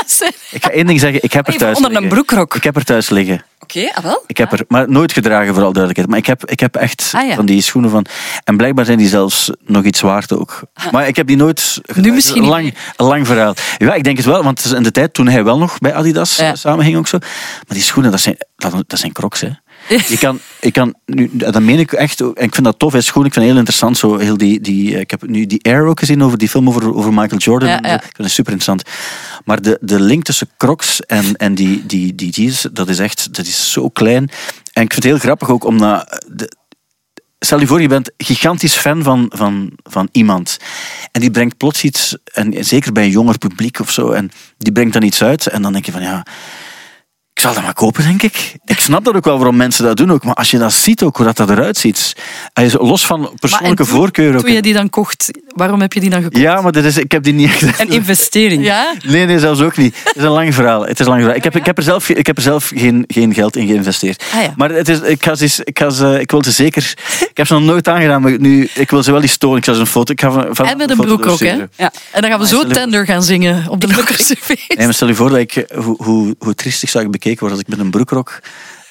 ik ga één ding zeggen, ik heb er thuis onder een broekrok. Ik heb er thuis liggen. Oké, ah wel. Ik heb er, maar nooit gedragen, vooral duidelijkheid. Maar ik heb, ik heb echt Ah, ja. van die schoenen van. En blijkbaar zijn die zelfs nog iets waard ook. Maar ik heb die nooit. gedragen. misschien niet lang, lang verhaal. Ja, ik denk het wel, want in de tijd toen hij wel nog bij Adidas Ja. eh, samenging ook zo. Maar die schoenen, dat zijn, dat, dat zijn crocs, hè. Je kan, je kan nu, dat meen ik echt, en ik vind dat tof, hè, schoenen. Ik vind het heel interessant, zo heel die, die, eh, ik heb nu die Air ook gezien over die film over, over Michael Jordan. Ja, ja. Ik vind het super interessant. Maar de, de link tussen Crocs en, en die, die, die jeans, dat is echt, dat is zo klein. En ik vind het heel grappig ook om na, de, Stel je voor, je bent gigantisch fan van, van, van iemand. En die brengt plots iets, en zeker bij een jonger publiek of zo, en die brengt dan iets uit. En dan denk je van ja, ik zal dat maar kopen, denk ik. Ik snap dat ook wel waarom mensen dat doen ook. Maar als je dat ziet ook, hoe dat, dat eruit ziet. Zo- los van persoonlijke Maar en toen- voorkeur ook. Toen je die dan kocht, waarom heb je die dan gekocht? Ja, maar dit is, ik heb die niet echt... Een investering. Ja? Nee, nee, zelfs ook niet. Het is een lang verhaal. Het is een lang verhaal. Ik, heb, ik heb er zelf, ik heb er zelf geen, geen geld in geïnvesteerd. Ah, ja. Maar het is, ik, ga ze, eens- ik, ga ze, ik wil ze zeker... Ik heb ze nog nooit aangedaan, maar nu, ik wil ze wel eens tonen. Ik zal ze een foto... Ik ga van, van En met een broek ook, hè? Ja. En dan gaan we zo stel je- tender gaan zingen op de Lokerse feest. Nee, maar stel je voor dat ik, eh, hoe, hoe, hoe triestig zou ik bekeken worden als ik met een broekrok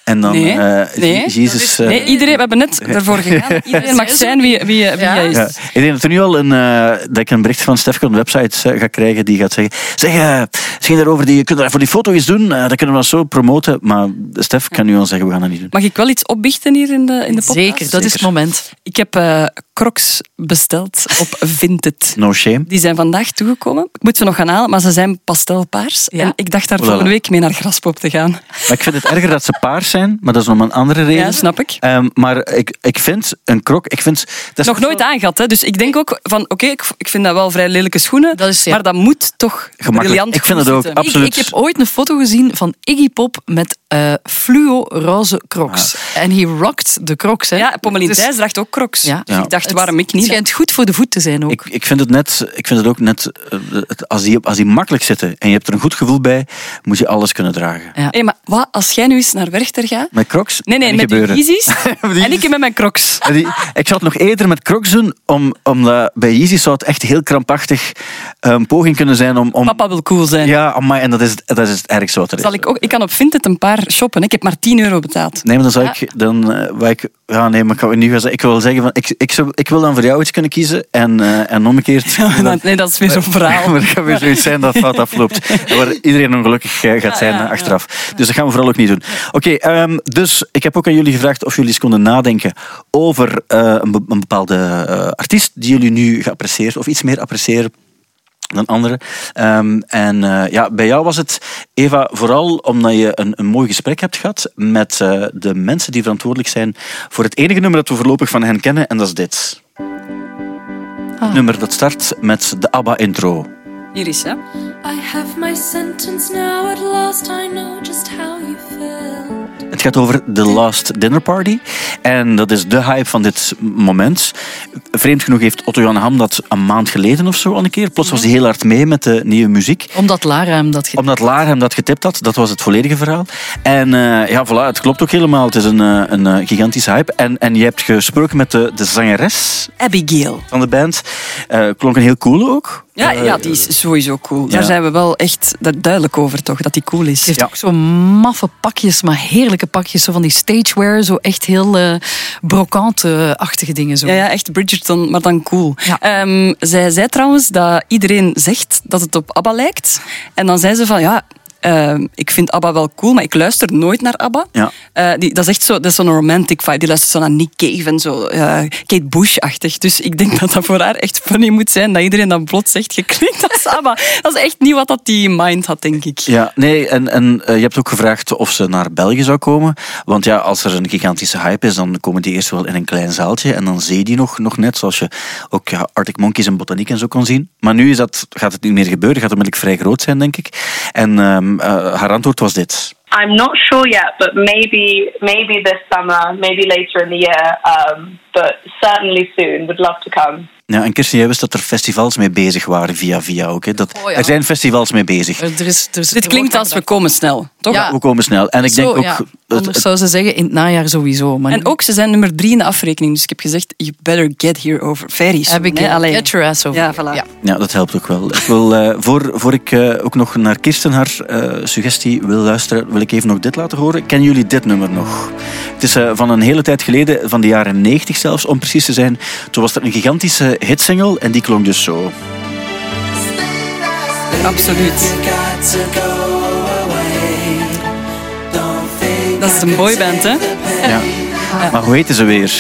en dan Nee, eh, nee. Jezus... eh, Nee, iedereen, we hebben net ervoor gegaan. Iedereen mag zijn wie, wie, wie Ja. hij is. Ja, ik denk dat er nu al een, eh, dat ik een bericht van Stefke op de website ga krijgen die gaat zeggen, zeg, eh ging daarover, die, kunnen we voor die foto eens doen, eh, dat kunnen we zo promoten. Maar Stef kan nu al zeggen, we gaan dat niet doen. Mag ik wel iets opbiechten hier in de, in de podcast? Zeker, dat is het moment. Ik heb eh crocs besteld op Vinted. No shame. Die zijn vandaag toegekomen. Ik moet ze nog gaan halen, maar ze zijn pastelpaars. Ja. En ik dacht daar volgende week mee naar Graspop te gaan. Maar ik vind het erger dat ze paars zijn, maar dat is om een andere reden. Ja, snap ik. Ehm, maar ik, ik vind een krok, ik vind... Dat is Nog nooit aangehad, hè? dus ik denk ook van oké, ik, ik vind dat wel vrij lelijke schoenen, Dat is, ja. maar dat moet toch Gemakkelijk. briljant Ik vind het ook, zitten. absoluut. Ik, ik heb ooit een foto gezien van Iggy Pop met eh fluo-roze crocs. En hij rocked de crocs. Hè. Ja, Pommelien Dus Thijs draagt ook crocs. Ja. Dus Ja. ik dacht, het- waarom ik Het niet? schijnt goed voor de voet te zijn ook. Ik, ik vind het net, ik vind het ook net, eh, het- als die, als die makkelijk zitten en je hebt er een goed gevoel bij, moet je alles kunnen dragen. Ja. Hé, maar wat, als jij nu eens naar Werchter gaat... Met crocs? Nee, nee, met die gebeuren. Yeezys en ik met mijn crocs. Die- ik zou het nog eerder met crocs doen, om, omdat bij Yeezy zou het echt heel krampachtig een poging kunnen zijn om... om Papa wil cool zijn. Ja, amai, en dat is, het- dat is het ergste wat er is. Zal ik, ook, ik kan op Vinted een paar shoppen. Ik heb maar 10 euro betaald. Nee, maar dan zou ik... Dan, eh, waar ik ja, nee, maar ik, ga nu gaan zeggen, ik wil zeggen, van, ik, ik, zou, ik wil dan voor jou iets kunnen kiezen en, eh, en omgekeerd... nee, dat is weer zo'n verhaal. maar het gaat weer zoiets zijn dat fout afloopt. Waar iedereen ongelukkig eh, gaat zijn ja, ja. achteraf. Dus dat gaan we vooral ook niet doen. Oké, ehm, dus ik heb ook aan jullie gevraagd of jullie eens konden nadenken over eh, een, be- een bepaalde eh, artiest die jullie nu geapprecieerd of iets meer appreciëren dan anderen. Ehm, en eh, ja, bij jou was het, Eva, vooral omdat je een, een mooi gesprek hebt gehad met eh, de mensen die verantwoordelijk zijn voor het enige nummer dat we voorlopig van hen kennen, en dat is dit. Ah. Het nummer dat start met de ABBA-intro. Hier is, hè. I have my sentence now. At last I know just how you feel. Het gaat over The Last Dinner Party. En dat is de hype van dit moment. Vreemd genoeg heeft Otto Jan Ham dat een maand geleden of zo al een keer. Plots was hij heel hard mee met de nieuwe muziek. Omdat Lara hem dat gedaan Omdat Lara hem dat getipt had, dat was het volledige verhaal. En eh, ja, voilà, het klopt ook helemaal. Het is een, eh, een eh, gigantische hype. En, en je hebt gesproken met de, de zangeres Abigail. van de band. Eh klonk een heel cool ook. Ja, Eh, ja, die is sowieso cool. ja. Daar zijn we wel echt duidelijk over, toch? Dat die cool is. Ze heeft Ja. ook zo maffe pakjes, maar heerlijke pakjes. Zo van die stagewear, zo echt heel eh brokante-achtige dingen. Zo. Ja, ja, echt Bridgerton, maar dan cool. Ehm, zij zei trouwens dat iedereen zegt dat het op ABBA lijkt. En dan zei ze van, ja, ehm, ik vind ABBA wel cool, maar ik luister nooit naar ABBA. Ja. Eh, die, dat is echt zo, dat is zo'n romantic vibe. Die luistert zo naar Nick Cave en zo, eh, Kate Bush-achtig. Dus ik denk dat dat voor haar echt funny moet zijn, dat iedereen dan plots zegt, je klinkt als ABBA. Dat is echt niet wat dat die in mind had, denk ik. Ja, nee, en, en eh, je hebt ook gevraagd of ze naar België zou komen. Want ja, als er een gigantische hype is, dan komen die eerst wel in een klein zaaltje. En dan zie je die nog, nog net, zoals je ook ja, Arctic Monkeys en Botaniek en zo kon zien. Maar nu is dat, gaat het niet meer gebeuren, gaat onmiddellijk vrij groot zijn, denk ik. En eh, haar antwoord was dit. I'm not sure yet, but maybe maybe this summer, maybe later in the year, um, but certainly soon. Would love to come. Ja, en Kirsten, jij wist dat er festivals mee bezig waren, via via ook. Hè. Dat, Oh ja. Er zijn festivals mee bezig. Er is, er is- Dit er klinkt als we komen snel, toch? Ja. We komen snel. En ik Zo, denk ook... ja. het- Anders het- zou ze zeggen in het najaar sowieso. Maar En ook, ze zijn nummer drie in de afrekening. Dus ik heb gezegd, you better get here over. Very soon. heb ik hè. Allee. get your ass over. Ja, voilà. Ja, dat helpt ook wel. Ik wil, eh, voor, voor ik eh, ook nog naar Kirsten haar eh, suggestie wil luisteren, wil ik even nog dit laten horen. Kennen jullie dit nummer nog? Het is eh, van een hele tijd geleden, van de jaren 90 zelfs, om precies te zijn. Toen was er een gigantische hitsingle en die klonk dus zo. Absoluut. Dat is een boyband, hè? Ja. Maar hoe heette ze weer?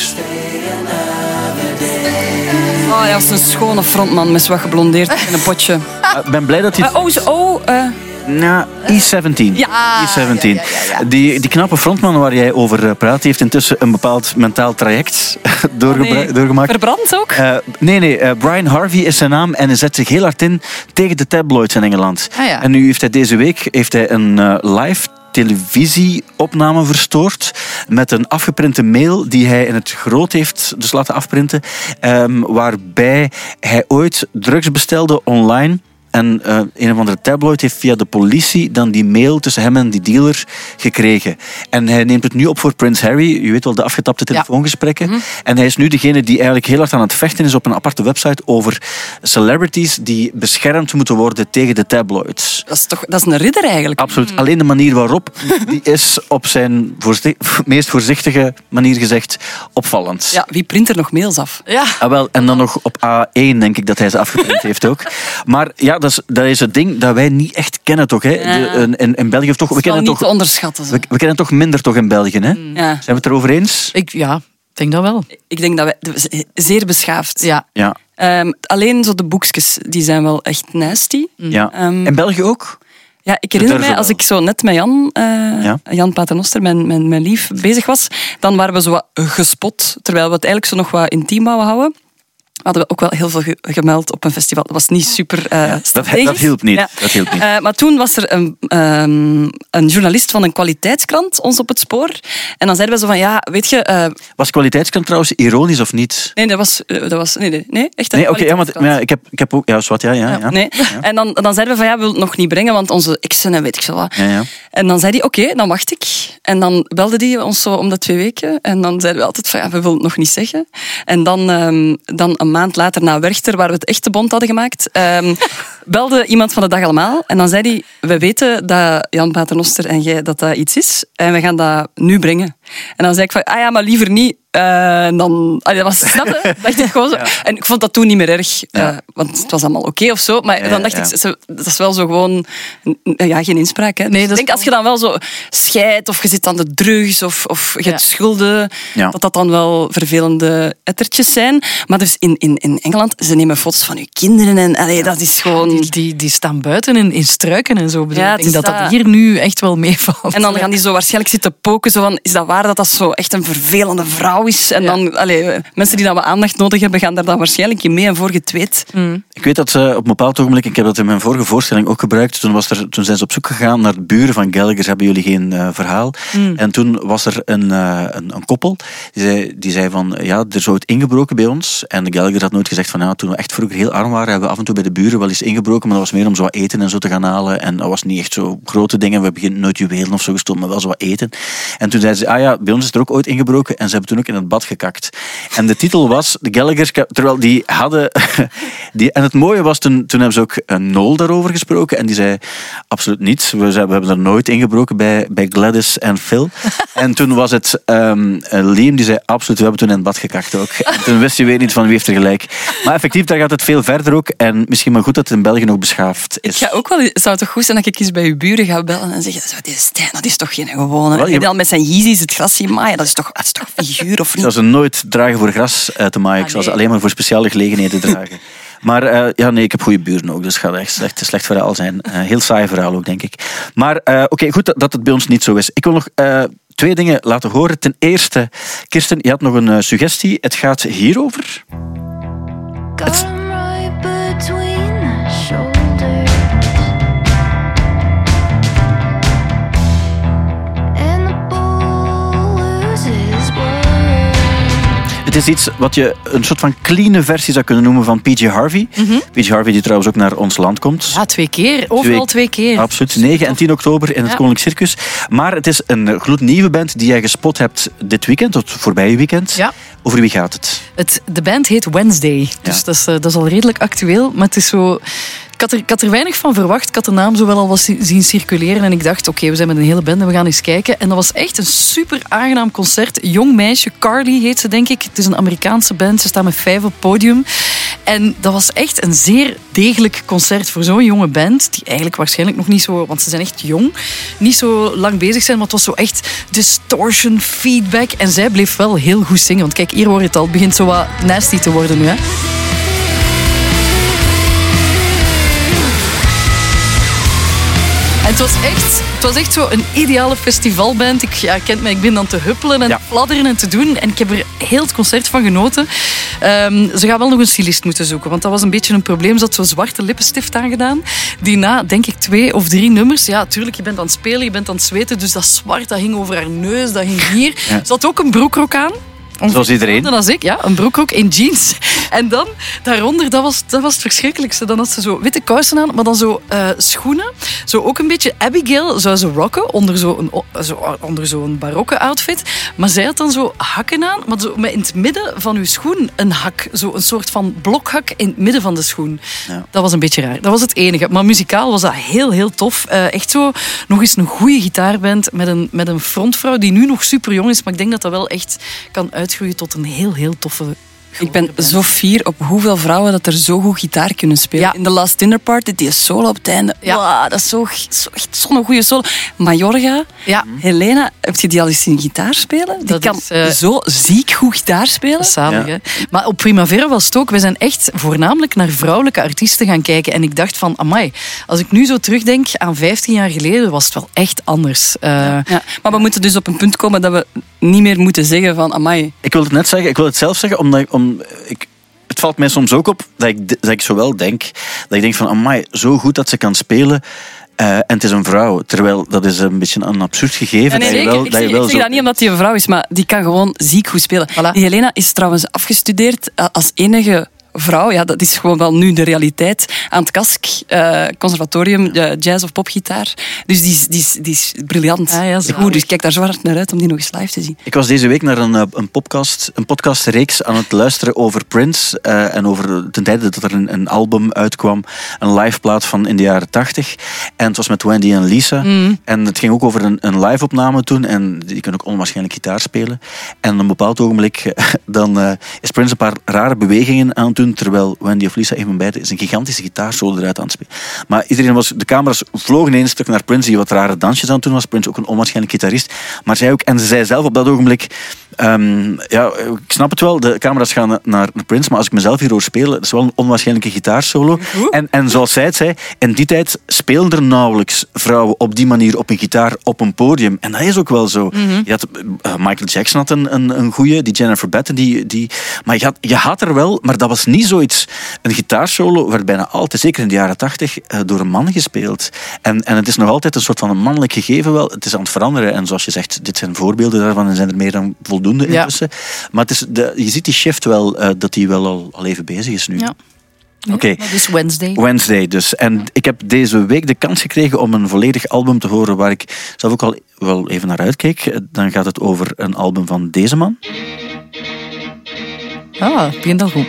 Oh, ja, dat is een schone frontman met wat geblondeerd in een potje. Eh, Ik ben blij dat hij... Eh, oh, oh eh, Nou, E17. Ja. E17. Die, die knappe frontman waar jij over eh, praat, die heeft intussen een bepaald mentaal traject nee. doorgemaakt. verbrand ook? Eh, nee, nee. eh, Brian Harvey is zijn naam en hij zet zich heel hard in tegen de tabloids in Engeland. Ah. En nu heeft hij deze week heeft hij een eh, live televisieopname verstoord met een afgeprinte mail die hij in het groot heeft dus laten afprinten, ehm, waarbij hij ooit drugs bestelde online. En eh, een of andere tabloid heeft via de politie dan die mail tussen hem en die dealer gekregen. En hij neemt het nu op voor Prince Harry. Je weet wel, de afgetapte telefoongesprekken. En hij is nu degene die eigenlijk heel hard aan het vechten is op een aparte website over celebrities die beschermd moeten worden tegen de tabloids. Dat is toch dat is een ridder eigenlijk. Absoluut. Alleen de manier waarop, die is op zijn voorzi- meest voorzichtige manier gezegd opvallend. Ja, wie print er nog mails af? Ja. Ah, wel, en dan nog op A1 denk ik dat hij ze afgeprint heeft ook. Maar ja, dat is, dat is het ding dat wij niet echt kennen toch. Hè? De, in- in, in België toch, we kennen niet toch, te onderschatten. we, we kennen toch minder toch in België. Hè? Zijn Ja. we het erover eens? Ik, ja, ik denk dat wel. Ik denk dat wij zeer beschaafd. Ja. Ja. Ehm, alleen zo de boekjes, die zijn wel echt nasty. ja. Ehm, in België ook? Ja, ik herinner mij, als ik zo net met Jan, eh, Ja. Jan Paternoster, mijn, mijn, mijn lief, bezig was, dan waren we zo wat gespot, terwijl we het eigenlijk zo nog wat intiem wouden houden. We hadden ook wel heel veel ge- gemeld op een festival. Dat was niet super eh Dat, dat hielp niet. Ja. Dat hielp niet. Maar toen was er een, ehm, een journalist van een kwaliteitskrant ons op het spoor. En dan zeiden we zo van, ja, weet je... eh, Was kwaliteitskant trouwens ironisch of niet? nee, dat was... eh, dat was nee, nee, nee, echt Nee, oké, ja, maar, kwaliteitskrant. maar ja, ik, heb, ik heb ook... Ja, zwart, ja, ja. ja. Nee. En dan, dan zeiden we van ja, we willen het nog niet brengen, want onze exen en weet ik veel wat. Ja, ja. En dan zei hij, oké, dan wacht ik. En dan belde hij ons zo om de twee weken. En dan zeiden we altijd van ja, we willen het nog niet zeggen. En dan, ehm, dan een maand later na Werchter, waar we het echte bond hadden gemaakt, ehm, belde iemand van de dag allemaal. En dan zei hij, we weten dat Jan Paternoster en jij dat dat iets is. En we gaan dat nu brengen. En dan zei ik van, ah ja, maar liever niet. Eh, dan, allee, dat was, snap je? Dacht ik gewoon zo. En ik vond dat toen niet meer erg, Ja. eh, want het was allemaal oké of zo. Maar Ja, dan dacht ik, ze- dat is wel zo gewoon, ja, geen inspraak. Hè. Nee, Dus ik denk als je dan wel zo scheidt of je zit aan de drugs of, of je hebt schulden, dat dat dan wel vervelende ettertjes zijn. Maar dus in, in, in Engeland, ze nemen foto's van je kinderen en allee, dat is gewoon... Die, die, die staan buiten in, in struiken en zo. Bedoel, Ja, ik denk dat dat. hier nu echt wel meevalt. En dan gaan die zo waarschijnlijk zitten poken, zo van, is dat waar dat dat zo echt een vervelende vrouw is? En Ja. dan, allee, mensen die dan wat aandacht nodig hebben, gaan daar dan waarschijnlijk in mee en voor getweet. Ik weet dat ze op een bepaald ogenblik, ik heb dat in mijn vorige voorstelling ook gebruikt, toen, was er, toen zijn ze op zoek gegaan naar de buren van Gallagher, hebben jullie geen eh, verhaal. En toen was er een, eh, een, een koppel, die zei, die zei van, ja, er zou het ingebroken bij ons. En de Gallagher had nooit gezegd van, ja, toen we echt vroeger heel arm waren, hebben we af en toe bij de buren wel eens ingebroken, maar dat was meer om zo wat eten en zo te gaan halen. En dat was niet echt zo grote dingen, we hebben geen nooit juwelen of zo gestolen, maar wel zo wat eten. En toen zeiden ze, ah ja, bij ons is er ook ooit ingebroken en ze hebben toen ook in het bad gekakt. En de titel was, de Gallagher's, terwijl die hadden... Die, en het mooie was, toen, toen hebben ze ook een Noel daarover gesproken. En die zei, absoluut niet. We, zijn- we hebben er nooit ingebroken bij, bij Gladys en Phil. en toen was het eh, Liam die zei, absoluut, we hebben toen in het bad gekakt ook. En toen wist je weer niet van wie heeft er gelijk. Maar effectief, daar gaat het veel verder ook. En misschien maar goed dat het in België nog beschaafd Ik is. ga ook wel, het zou toch goed zijn dat ik eens bij uw buren ga bellen en zeggen, zo, die Stijn, dat is toch geen gewone... Wel, je- Heb je al met zijn Yeezys het gras zien maaien? Dat is toch, dat is toch figuur of Ik niet? zou ze nooit dragen voor gras eh, te maaien. Ik Ah, zou ze nee. alleen maar voor speciale gelegenheden dragen. Maar eh, ja, nee, ik heb goede buren ook, dus het gaat echt slecht, slecht verhaal zijn. Eh, heel saai verhaal ook, denk ik. Maar eh, oké, goed dat, dat het bij ons niet zo is. Ik wil nog eh, twee dingen laten horen. Ten eerste, Kirsten, je had nog een suggestie. Het gaat hierover. Got is iets wat je een soort van clean versie zou kunnen noemen van PJ Harvey. PJ Harvey die trouwens ook naar ons land komt. Ja, twee keer. Overal twee, keer. Absoluut. 9 en 10 oktober in het Ja. Koninklijk Circus. Maar het is een gloednieuwe band die jij gespot hebt dit weekend, het voorbije weekend. Ja. Over wie gaat het? Het, de band heet Wednesday. Dus Ja. dat, is, eh, dat is al redelijk actueel. Maar het is zo... Ik had, er, ik had weinig van verwacht. Ik had de naam zo wel al wat zi- zien circuleren. En ik dacht, oké, we zijn met een hele band en we gaan eens kijken. En dat was echt een super aangenaam concert. Jong meisje, Carly heet ze denk ik. Het is een Amerikaanse band. Ze staan met vijf op het podium. En dat was echt een zeer degelijk concert voor zo'n jonge band. Die eigenlijk waarschijnlijk nog niet zo... Want ze zijn echt jong. Niet zo lang bezig zijn. Maar het was zo echt distortion, feedback. En zij bleef wel heel goed zingen. Want kijk, hier hoor je het al. Het begint zo wat nasty te worden nu. Hè? En het was echt, het was echt zo een ideale festivalband. Ik, ja, kent mij, ik ben dan te huppelen en Ja. te fladderen en te doen. En ik heb er heel het concert van genoten. Ehm, ze gaan wel nog een stylist moeten zoeken, want dat was een beetje een probleem. Ze had zo'n zwarte lippenstift aangedaan. Die na, denk ik, twee of drie nummers... Ja, tuurlijk, je bent aan het spelen, je bent aan het zweten. Dus dat zwart, dat hing over haar neus, dat hing hier. Ja. Ze had ook een broekrok aan. Zoals iedereen. Hetzelfde als ik, ja. Een broekrok in jeans. En dan, daaronder, dat was, dat was het verschrikkelijkste. Dan had ze zo witte kousen aan, maar dan zo eh, schoenen. Zo ook een beetje Abigail zou ze rocken onder zo'n zo, onder zo'n barokke outfit. Maar zij had dan zo hakken aan, maar zo met in het midden van uw schoen een hak. Zo een soort van blokhak in het midden van de schoen. Ja. Dat was een beetje raar. Dat was het enige. Maar muzikaal was dat heel, heel tof. Eh, echt zo nog eens een goede gitaarband met een, met een frontvrouw die nu nog super jong is. Maar ik denk dat dat wel echt kan uitgroeien tot een heel, heel toffe Ik ben zo fier op hoeveel vrouwen dat er zo goed gitaar kunnen spelen. Ja. In de Last Dinner Party, die solo op het einde. Ja. Wauw, dat is zo, zo, echt zo'n goede solo. Majorga, Ja, Helena, heb je die al eens zien gitaar spelen? Die Dat kan is, eh, zo ziek goed gitaar spelen. Zalig, Ja. hè? Maar op Primavera was het ook... We zijn echt voornamelijk naar vrouwelijke artiesten gaan kijken. En ik dacht van, amai, als ik nu zo terugdenk aan 15 jaar geleden, was het wel echt anders. Eh, Ja, maar we moeten dus op een punt komen dat we niet meer moeten zeggen van amai. Ik wil het net zeggen, ik wil het zelf zeggen, omdat om, ik, het valt mij soms ook op dat ik, dat ik zowel denk, dat ik denk van, amai, zo goed dat ze kan spelen. eh, en het is een vrouw. Terwijl dat is een beetje een absurd gegeven. Nee, dat je zeker. wel, ik dat je zeg, wel ik zeg zo- dat niet omdat hij een vrouw is, maar die kan gewoon ziek goed spelen. Voilà. Die Helena is trouwens afgestudeerd eh, als enige vrouw. Ja, dat is gewoon wel nu de realiteit. Aan het KASK, eh, conservatorium, eh, jazz of popgitaar. Dus die is, die is, die is briljant. Ah, ja, goed, dus ik kijk daar zo hard naar uit om die nog eens live te zien. Ik was deze week naar een, eh, een, podcast, een podcastreeks aan het luisteren over Prince. eh, en over ten tijde dat er een, een album uitkwam, een liveplaat van in de jaren tachtig. En het was met Wendy en Lisa. En het ging ook over een, een live-opname toen. En die kunnen ook onwaarschijnlijk gitaar spelen. En op een bepaald ogenblik dan, eh, is Prince een paar rare bewegingen aan het doen. Terwijl Wendy of Lisa, een van beiden, is een gigantische gitaarsolo eruit aan het spelen. Maar iedereen was, de camera's vlogen in een stuk naar Prince, die wat rare dansjes aan het doen was. Prince ook een onwaarschijnlijk gitarist. Maar zij ook, en ze zei zelf op dat ogenblik. ehm, ja, ik snap het wel, de camera's gaan naar, Prince, maar als ik mezelf hier hoor spelen, dat is wel een onwaarschijnlijke gitaarsolo. En, en zoals zij het zei, in die tijd speelden er nauwelijks vrouwen op die manier op een gitaar op een podium. En dat is ook wel zo. je had, eh, Michael Jackson had een, een, een goeie, die Jennifer Batten, die, die, maar je had, je had er wel, maar dat was niet zoiets. Een gitaarsolo werd bijna altijd, zeker in de jaren tachtig, eh, door een man gespeeld. En, en het is nog altijd een soort van een mannelijk gegeven wel. Het is aan het veranderen. En zoals je zegt, dit zijn voorbeelden daarvan en zijn er meer dan voldoende Ja. intussen. Maar het is de, je ziet die shift wel, eh, dat die wel al, al even bezig is nu. Ja. Oké. Ja, dat is Wednesday. Wednesday dus. En ik heb deze week de kans gekregen om een volledig album te horen waar ik zelf ook al wel even naar uitkeek. Dan gaat het over een album van deze man. Ah, begint al goed.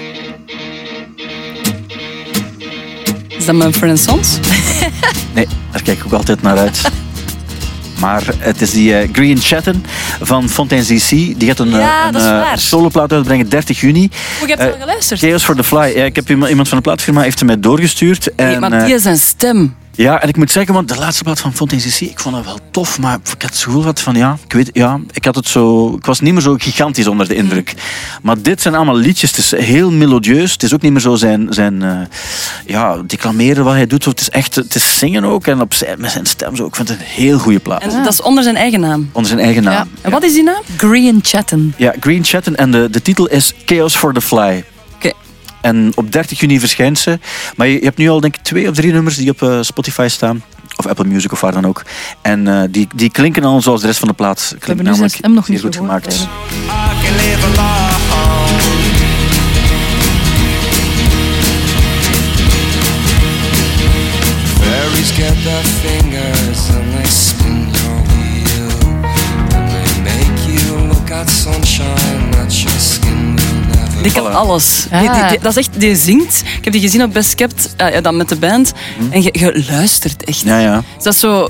Dat Mumford Sons? Nee, daar kijk ik ook altijd naar uit. Maar het is die eh, Green Chatten van Fontaine CC. Die gaat een, eh, Ja, een dat is eh, soloplaat uitbrengen 30 juni. Hoe heb je Eh, al geluisterd? Chaos for the Fly. Ja, ik heb iemand iemand van de plaatfirma heeft hem mij doorgestuurd. Nee, En, maar eh, die is zijn stem. Ja, en ik moet zeggen, want de laatste plaat van Fontaine CC, ik vond het wel tof, maar ik had het gevoel gehad van, ja, ik weet, ja, ik had het zo, ik was niet meer zo gigantisch onder de indruk. Maar dit zijn allemaal liedjes, het is heel melodieus, het is ook niet meer zo zijn, zijn eh, ja, declameren wat hij doet, het is echt, het is zingen ook, en op zijn, met zijn stem zo, ik vind het een heel goede plaat. En dat is onder zijn eigen naam. Onder zijn eigen naam. En wat is die naam? Green Chatten. Ja, Green Chatten, en de, de titel is Chaos for the Fly. En op 30 juni verschijnt ze. Maar je, je hebt nu al denk ik twee of drie nummers die op eh, Spotify staan. Of Apple Music of waar dan ook. En eh, die, die klinken al zoals de rest van de plaat. Klinkt hebben namelijk stem nog zeer niet goed gehoord, gemaakt. Fairies get their fingers Die kan alles. Ah. Die, die- die- dat is echt, die zingt. Ik heb die gezien op Best Kept, eh, ja, dan met de band. En je, je luistert echt. Ja, ja. Dus dat is zo,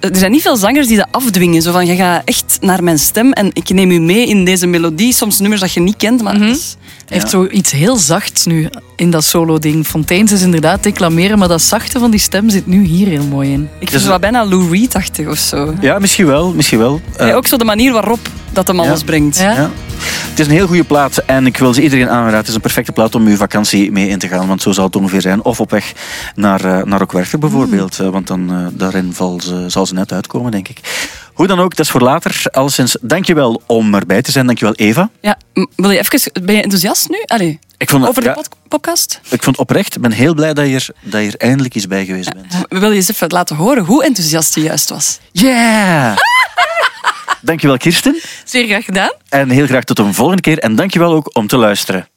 er zijn niet veel zangers die dat afdwingen. Zo van, je gaat echt naar mijn stem en ik neem u mee in deze melodie. Soms nummers dat je niet kent, maar het is- Hij heeft zoiets heel zachts nu in dat solo-ding. Fontaines is inderdaad declameren, maar dat zachte van die stem zit nu hier heel mooi in. ik vind het wel bijna Lou Reed-achtig of zo. ja, misschien wel. Misschien wel. Eh, Ja, ook zo de manier waarop dat hem alles brengt. Ja. Ja. Het is een heel goede plaat en ik wil ze iedereen aanraden. Het is een perfecte plaat om uw vakantie mee in te gaan, want zo zal het ongeveer zijn. Of op weg naar, eh, naar Rockwerchter bijvoorbeeld, eh, want dan, eh, daarin val ze, zal ze net uitkomen, denk ik. Hoe dan ook, dat is voor later. Alleszins, dankjewel om erbij te zijn. Dankjewel Eva. Ja, wil je even, ben je enthousiast nu? Allee, Ik vond, het- over de ja, pod- podcast? ik vond oprecht, ik ben heel blij dat je er, dat je er eindelijk eens bij geweest bent. Wil je eens even laten horen hoe enthousiast je juist was? Yeah! dankjewel Kirsten. Zeer graag gedaan. En heel graag tot een volgende keer. En dankjewel ook om te luisteren.